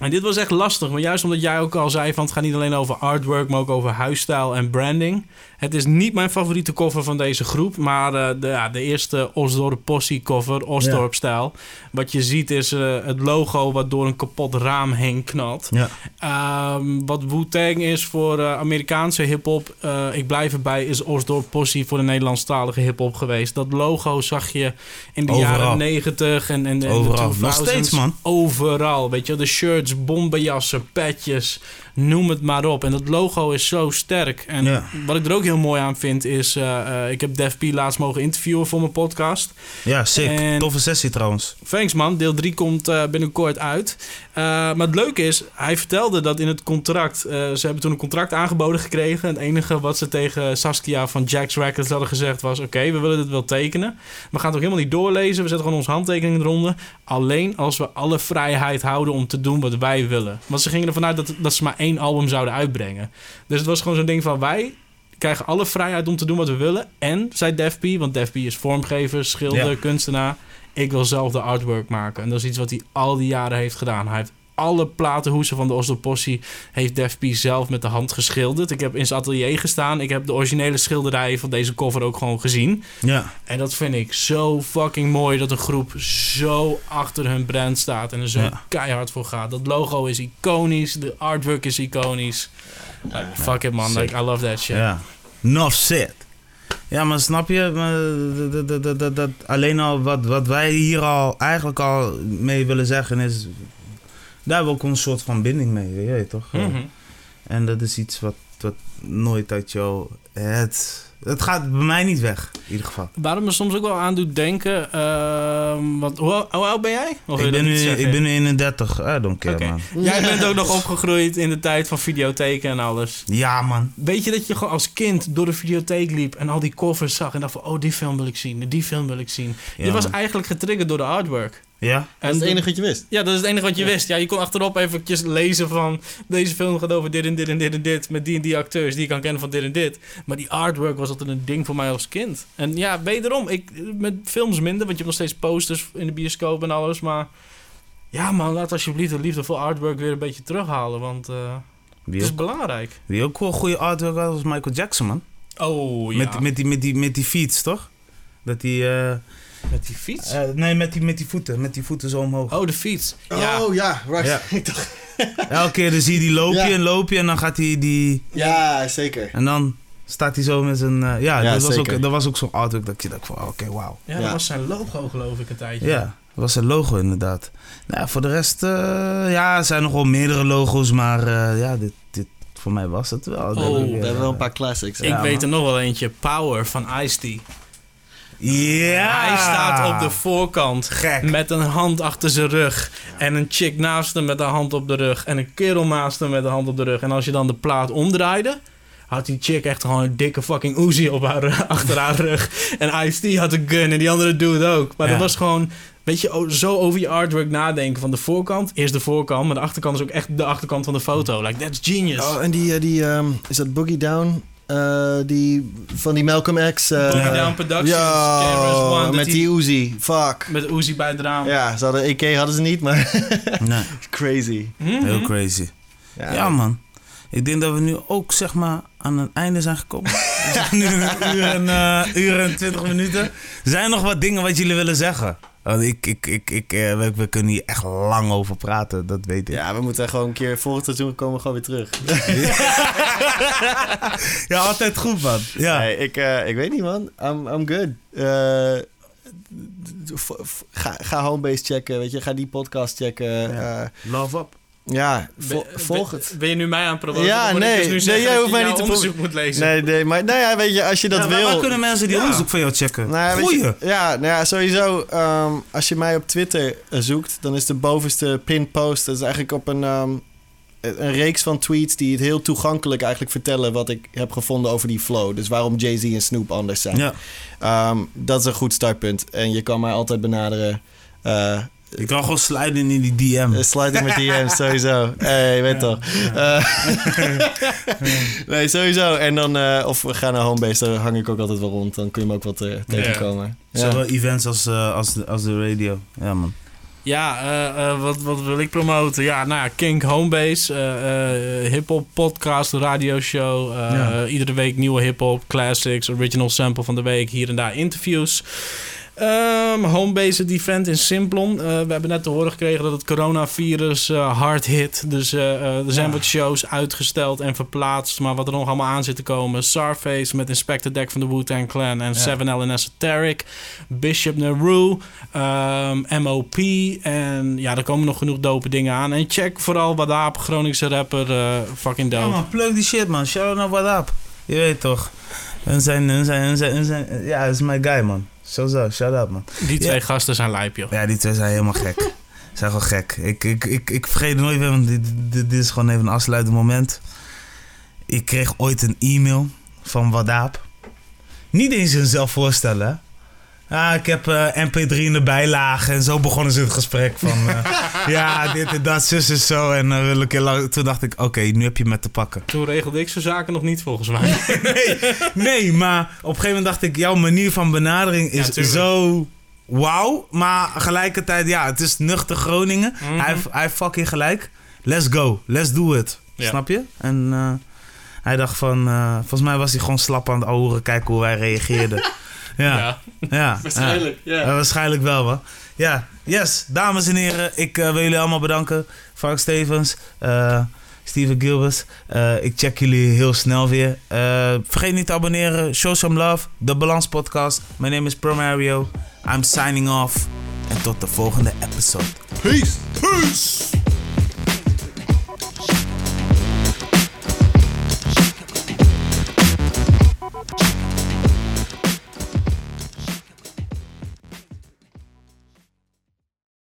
En dit was echt lastig, maar juist omdat jij ook al zei van het gaat niet alleen over artwork, maar ook over huisstijl en branding. Het is niet mijn favoriete cover van deze groep, maar eh, de, ja, de eerste Osdorp Possie cover, Osdorp-stijl. Wat je ziet is eh, het logo wat door een kapot raam heen knalt.
Ja.
Ehm, wat Wu-Tang is voor eh, Amerikaanse hip-hop, ik blijf erbij, is Osdorp Possie voor de Nederlandstalige hip-hop geweest. Dat logo zag je in de
Overal.
jaren 90 en, en, en
Overal.
de
Nog
2000s.
steeds, man.
Overal, weet je, de shirts, bombenjassen, petjes, noem het maar op. En dat logo is zo sterk. En
Ja.
wat ik er ook heel mooi aan vind is, eh, eh, ik heb Def P laatst mogen interviewen voor mijn podcast.
Ja, sick.
En-
Toffe sessie trouwens.
Thanks man, deel 3 komt eh, binnenkort uit. Maar het leuke is, hij vertelde dat in het contract... ze hebben toen een contract aangeboden gekregen. Het enige wat ze tegen Saskia van Jack's Records hadden gezegd was... oké, we willen dit wel tekenen. We gaan het ook helemaal niet doorlezen. We zetten gewoon onze handtekening eronder. Alleen als we alle vrijheid houden om te doen wat wij willen. Want ze gingen ervan uit dat, dat ze maar één album zouden uitbrengen. Dus het was gewoon zo'n ding van wij... krijgen alle vrijheid om te doen wat we willen. En, zei Def P, want Def P is vormgever, schilder,
Ja.
kunstenaar ik wil zelf de artwork maken. En dat is iets wat hij al die jaren heeft gedaan. Hij heeft alle platenhoesen van de Oslo Possie heeft Def P zelf met de hand geschilderd. Ik heb in zijn atelier gestaan. Ik heb de originele schilderijen van deze cover ook gewoon gezien.
Ja.
En dat vind ik zo fucking mooi dat een groep zo achter hun brand staat en er zo
Ja.
keihard voor gaat. Dat logo is iconisch, de artwork is iconisch. Like, fuck it man, like, I love that shit.
Ja. Enough said. Ja, maar snap je? Maar dat- dat- dat- dat- dat- alleen al wat, wat wij hier al eigenlijk al mee willen zeggen is... Daar hebben we ook een soort van binding mee, weet je toch?
Mhm.
En dat is iets wat, wat nooit uit jou... Het, het gaat bij mij niet weg, in ieder geval.
Waar het me soms ook wel aan doet denken, ehm, want hoe, hoe oud ben jij? Of
Ik ben, nu,
zeggen?
ik ben nu 31. I don't care, man.
Jij bent ook nog opgegroeid in de tijd van videotheken en alles.
Ja, man.
Weet je dat je gewoon als kind door de videotheek liep en al die covers zag en dacht van, oh, die film wil ik zien, die film wil ik zien.
Ja,
je was
man.
eigenlijk getriggerd door de artwork.
Ja?
Dat is het enige wat je wist.
Ja, dat is het enige wat je wist. Ja, je kon achterop eventjes lezen van... deze film gaat over dit en dit en dit en dit... met die en die acteurs die je kan kennen van dit en dit. Maar die artwork was altijd een ding voor mij als kind. En ja, wederom, ik, met films minder... want je hebt nog steeds posters in de bioscoop en alles, maar... Ja man, laat alsjeblieft de liefde voor artwork weer een beetje terughalen... want eh, het is
ook,
belangrijk.
wie ook wel goede artwork had, was Michael Jackson, man.
Oh, ja.
Met, met, die, met, die, met die fiets, toch? Dat die... eh,
Met die fiets?
eh, nee, met die, met die voeten. Met die voeten zo omhoog.
oh, de fiets. Ja.
Oh ja, right.
Ja.
Ik dacht-
Elke keer dan zie je die loopje
Ja.
en loopje en dan gaat hij die...
ja, zeker.
En dan staat hij zo met zijn... eh, ja,
Ja,
dat, was
zeker.
ook, dat was ook zo'n artwork dat je dacht van, oké, wauw.
Ja, dat
Ja.
was zijn logo geloof ik een tijdje.
Ja, dat was een logo inderdaad. Nou, voor de rest, eh, ja, er zijn nog wel meerdere logo's, maar eh, ja, dit, dit, voor mij was het wel.
Oh,
ik,
We hebben wel een paar classics.
Ik
Ja,
weet er nog wel eentje. Power van Ice-T.
Ja!
Hij staat op de voorkant
Gek.
met een hand achter zijn rug. En een chick naast hem met een hand op de rug. En een kerel naast hem met een hand op de rug. En als je dan de plaat omdraaide, had die chick echt gewoon een dikke fucking Uzi op haar, achter haar rug. En Ice-T had een gun en die andere dude ook. Maar
Ja.
dat was gewoon, weet je, o- zo over je artwork nadenken. Van de voorkant, eerst de voorkant, maar de achterkant is ook echt de achterkant van de foto. Like, that's genius.
Oh, en die, eh, die ehm, is dat Boogie Down? Eh, die, van die Malcolm X. eh,
Boogie Down Productions, dat
met
die-
die Uzi. Fuck.
Met Uzi bij het raam.
Ja, ze hadden EK hadden ze niet, maar
Nee,
crazy.
Mhm.
heel crazy. Ja, man. Ik denk dat we nu ook zeg maar aan het einde zijn gekomen. We zijn nu een uur en, eh, uur en 20 minuten. Zijn er nog wat dingen wat jullie willen zeggen? Want ik, ik, ik, ik, eh, we, we kunnen hier echt lang over praten, dat weet ik.
Ja, we moeten gewoon een keer volgend seizoen komen we gewoon weer terug.
Ja, altijd goed, man. Ja.
Nee, ik, eh, ik weet niet, man. I'm, I'm good. Eh, ga, ga Homebase checken, weet je. Ga die podcast checken.
Ja.
Ja,
Love up.
Ja vo-
Ben-
volg het.
Ben je nu mij aan het promoten?
Ja, nee.
dus nu
Nee, jij hoeft mij niet te
onderzoek moet lezen.
Nee, nee, maar nou ja, weet je, als je dat
Ja,
wil...
Waar kunnen mensen die
Ja.
onderzoek van jou checken?
Nou, ja,
Goeie.
je, ja, nou ja, sowieso. ehm, als je mij op Twitter eh, zoekt, dan is de bovenste pin post. Dat is eigenlijk op een, ehm, een reeks van tweets die het heel toegankelijk eigenlijk vertellen wat ik heb gevonden over die flow. Dus waarom Jay-Z en Snoop anders zijn.
Ja.
Ehm, dat is een goed startpunt. En je kan mij altijd benaderen. Eh
Ik kan gewoon sliden in die DM.
uh, sliding met DM's, sowieso. Hey, je weet toch. Eh, nee, sowieso. En dan, eh, of we gaan naar Homebase, daar hang ik ook altijd wel rond. Dan kun je me ook wat eh, tegenkomen. Ja.
Zowel events als, eh, als, de, als de radio. Ja, man.
Ja, eh, eh, wat, wat wil ik promoten? Ja, nou ja, Kink Homebase, eh, eh, hip-hop podcast, radioshow. eh
Ja.
Iedere week nieuwe hip-hop, classics, original sample van de week, hier en daar interviews. Ehm Homebase, event in Simplon. Eh, we hebben net te horen gekregen dat het coronavirus eh, hard hit. Dus eh, er zijn
Ja.
wat shows uitgesteld en verplaatst. Maar wat er nog allemaal aan zit te komen. Sarface met Inspector Deck van de Wu-Tang Clan. En
Ja.
7L en Esoteric. Bishop Nehru. ehm, MOP. En ja, er komen nog genoeg dope dingen aan. En check vooral Wadaap, Groningse rapper. fucking
Ja,
dope.
man, plug die shit, man. Shout out naar What Up. Je weet toch. En zijn, en zijn, en zijn, en zijn, ja, dat is mijn guy, man. Sowieso, shout out, man.
Die twee
Ja.
gasten zijn lijp, joh.
Ja, die twee zijn helemaal gek. zijn gewoon gek. Ik, ik, ik, ik vergeet het nooit weer, want dit, dit, dit is gewoon even een afsluitend moment. Ik kreeg ooit een e-mail van Wadaap. Niet eens zelf voorstellen, Ja, ik heb eh, MP3 in de bijlage en zo begonnen ze het gesprek van... eh, ja, dit en dat, zus en zo. En eh, wil ik heel lang... Toen dacht ik, oké, nu heb je met te pakken.
Toen regelde ik zo'n zaken nog niet, volgens mij.
nee, nee, maar op een gegeven moment dacht ik, jouw manier van benadering is zo wauw. Maar tegelijkertijd, ja, het is nuchter Groningen.
Mhm.
hij, heeft- hij heeft fucking gelijk. Let's go. Let's do it.
Ja.
Snap je? En eh, hij dacht van... eh, volgens mij was hij gewoon slap aan het oren. Kijken hoe wij reageerden. ja, ja. ja.
Waarschijnlijk, ja.
Waarschijnlijk wel, man. Ja, yes. Dames en heren, ik eh, wil jullie allemaal bedanken. Frank Stevens, eh, Steven Gilbert. Eh, ik check jullie heel snel weer. Eh, vergeet niet te abonneren. Show some love. De Balans Podcast. My name is Promario. I'm signing off. En tot de volgende episode.
Peace.
Peace!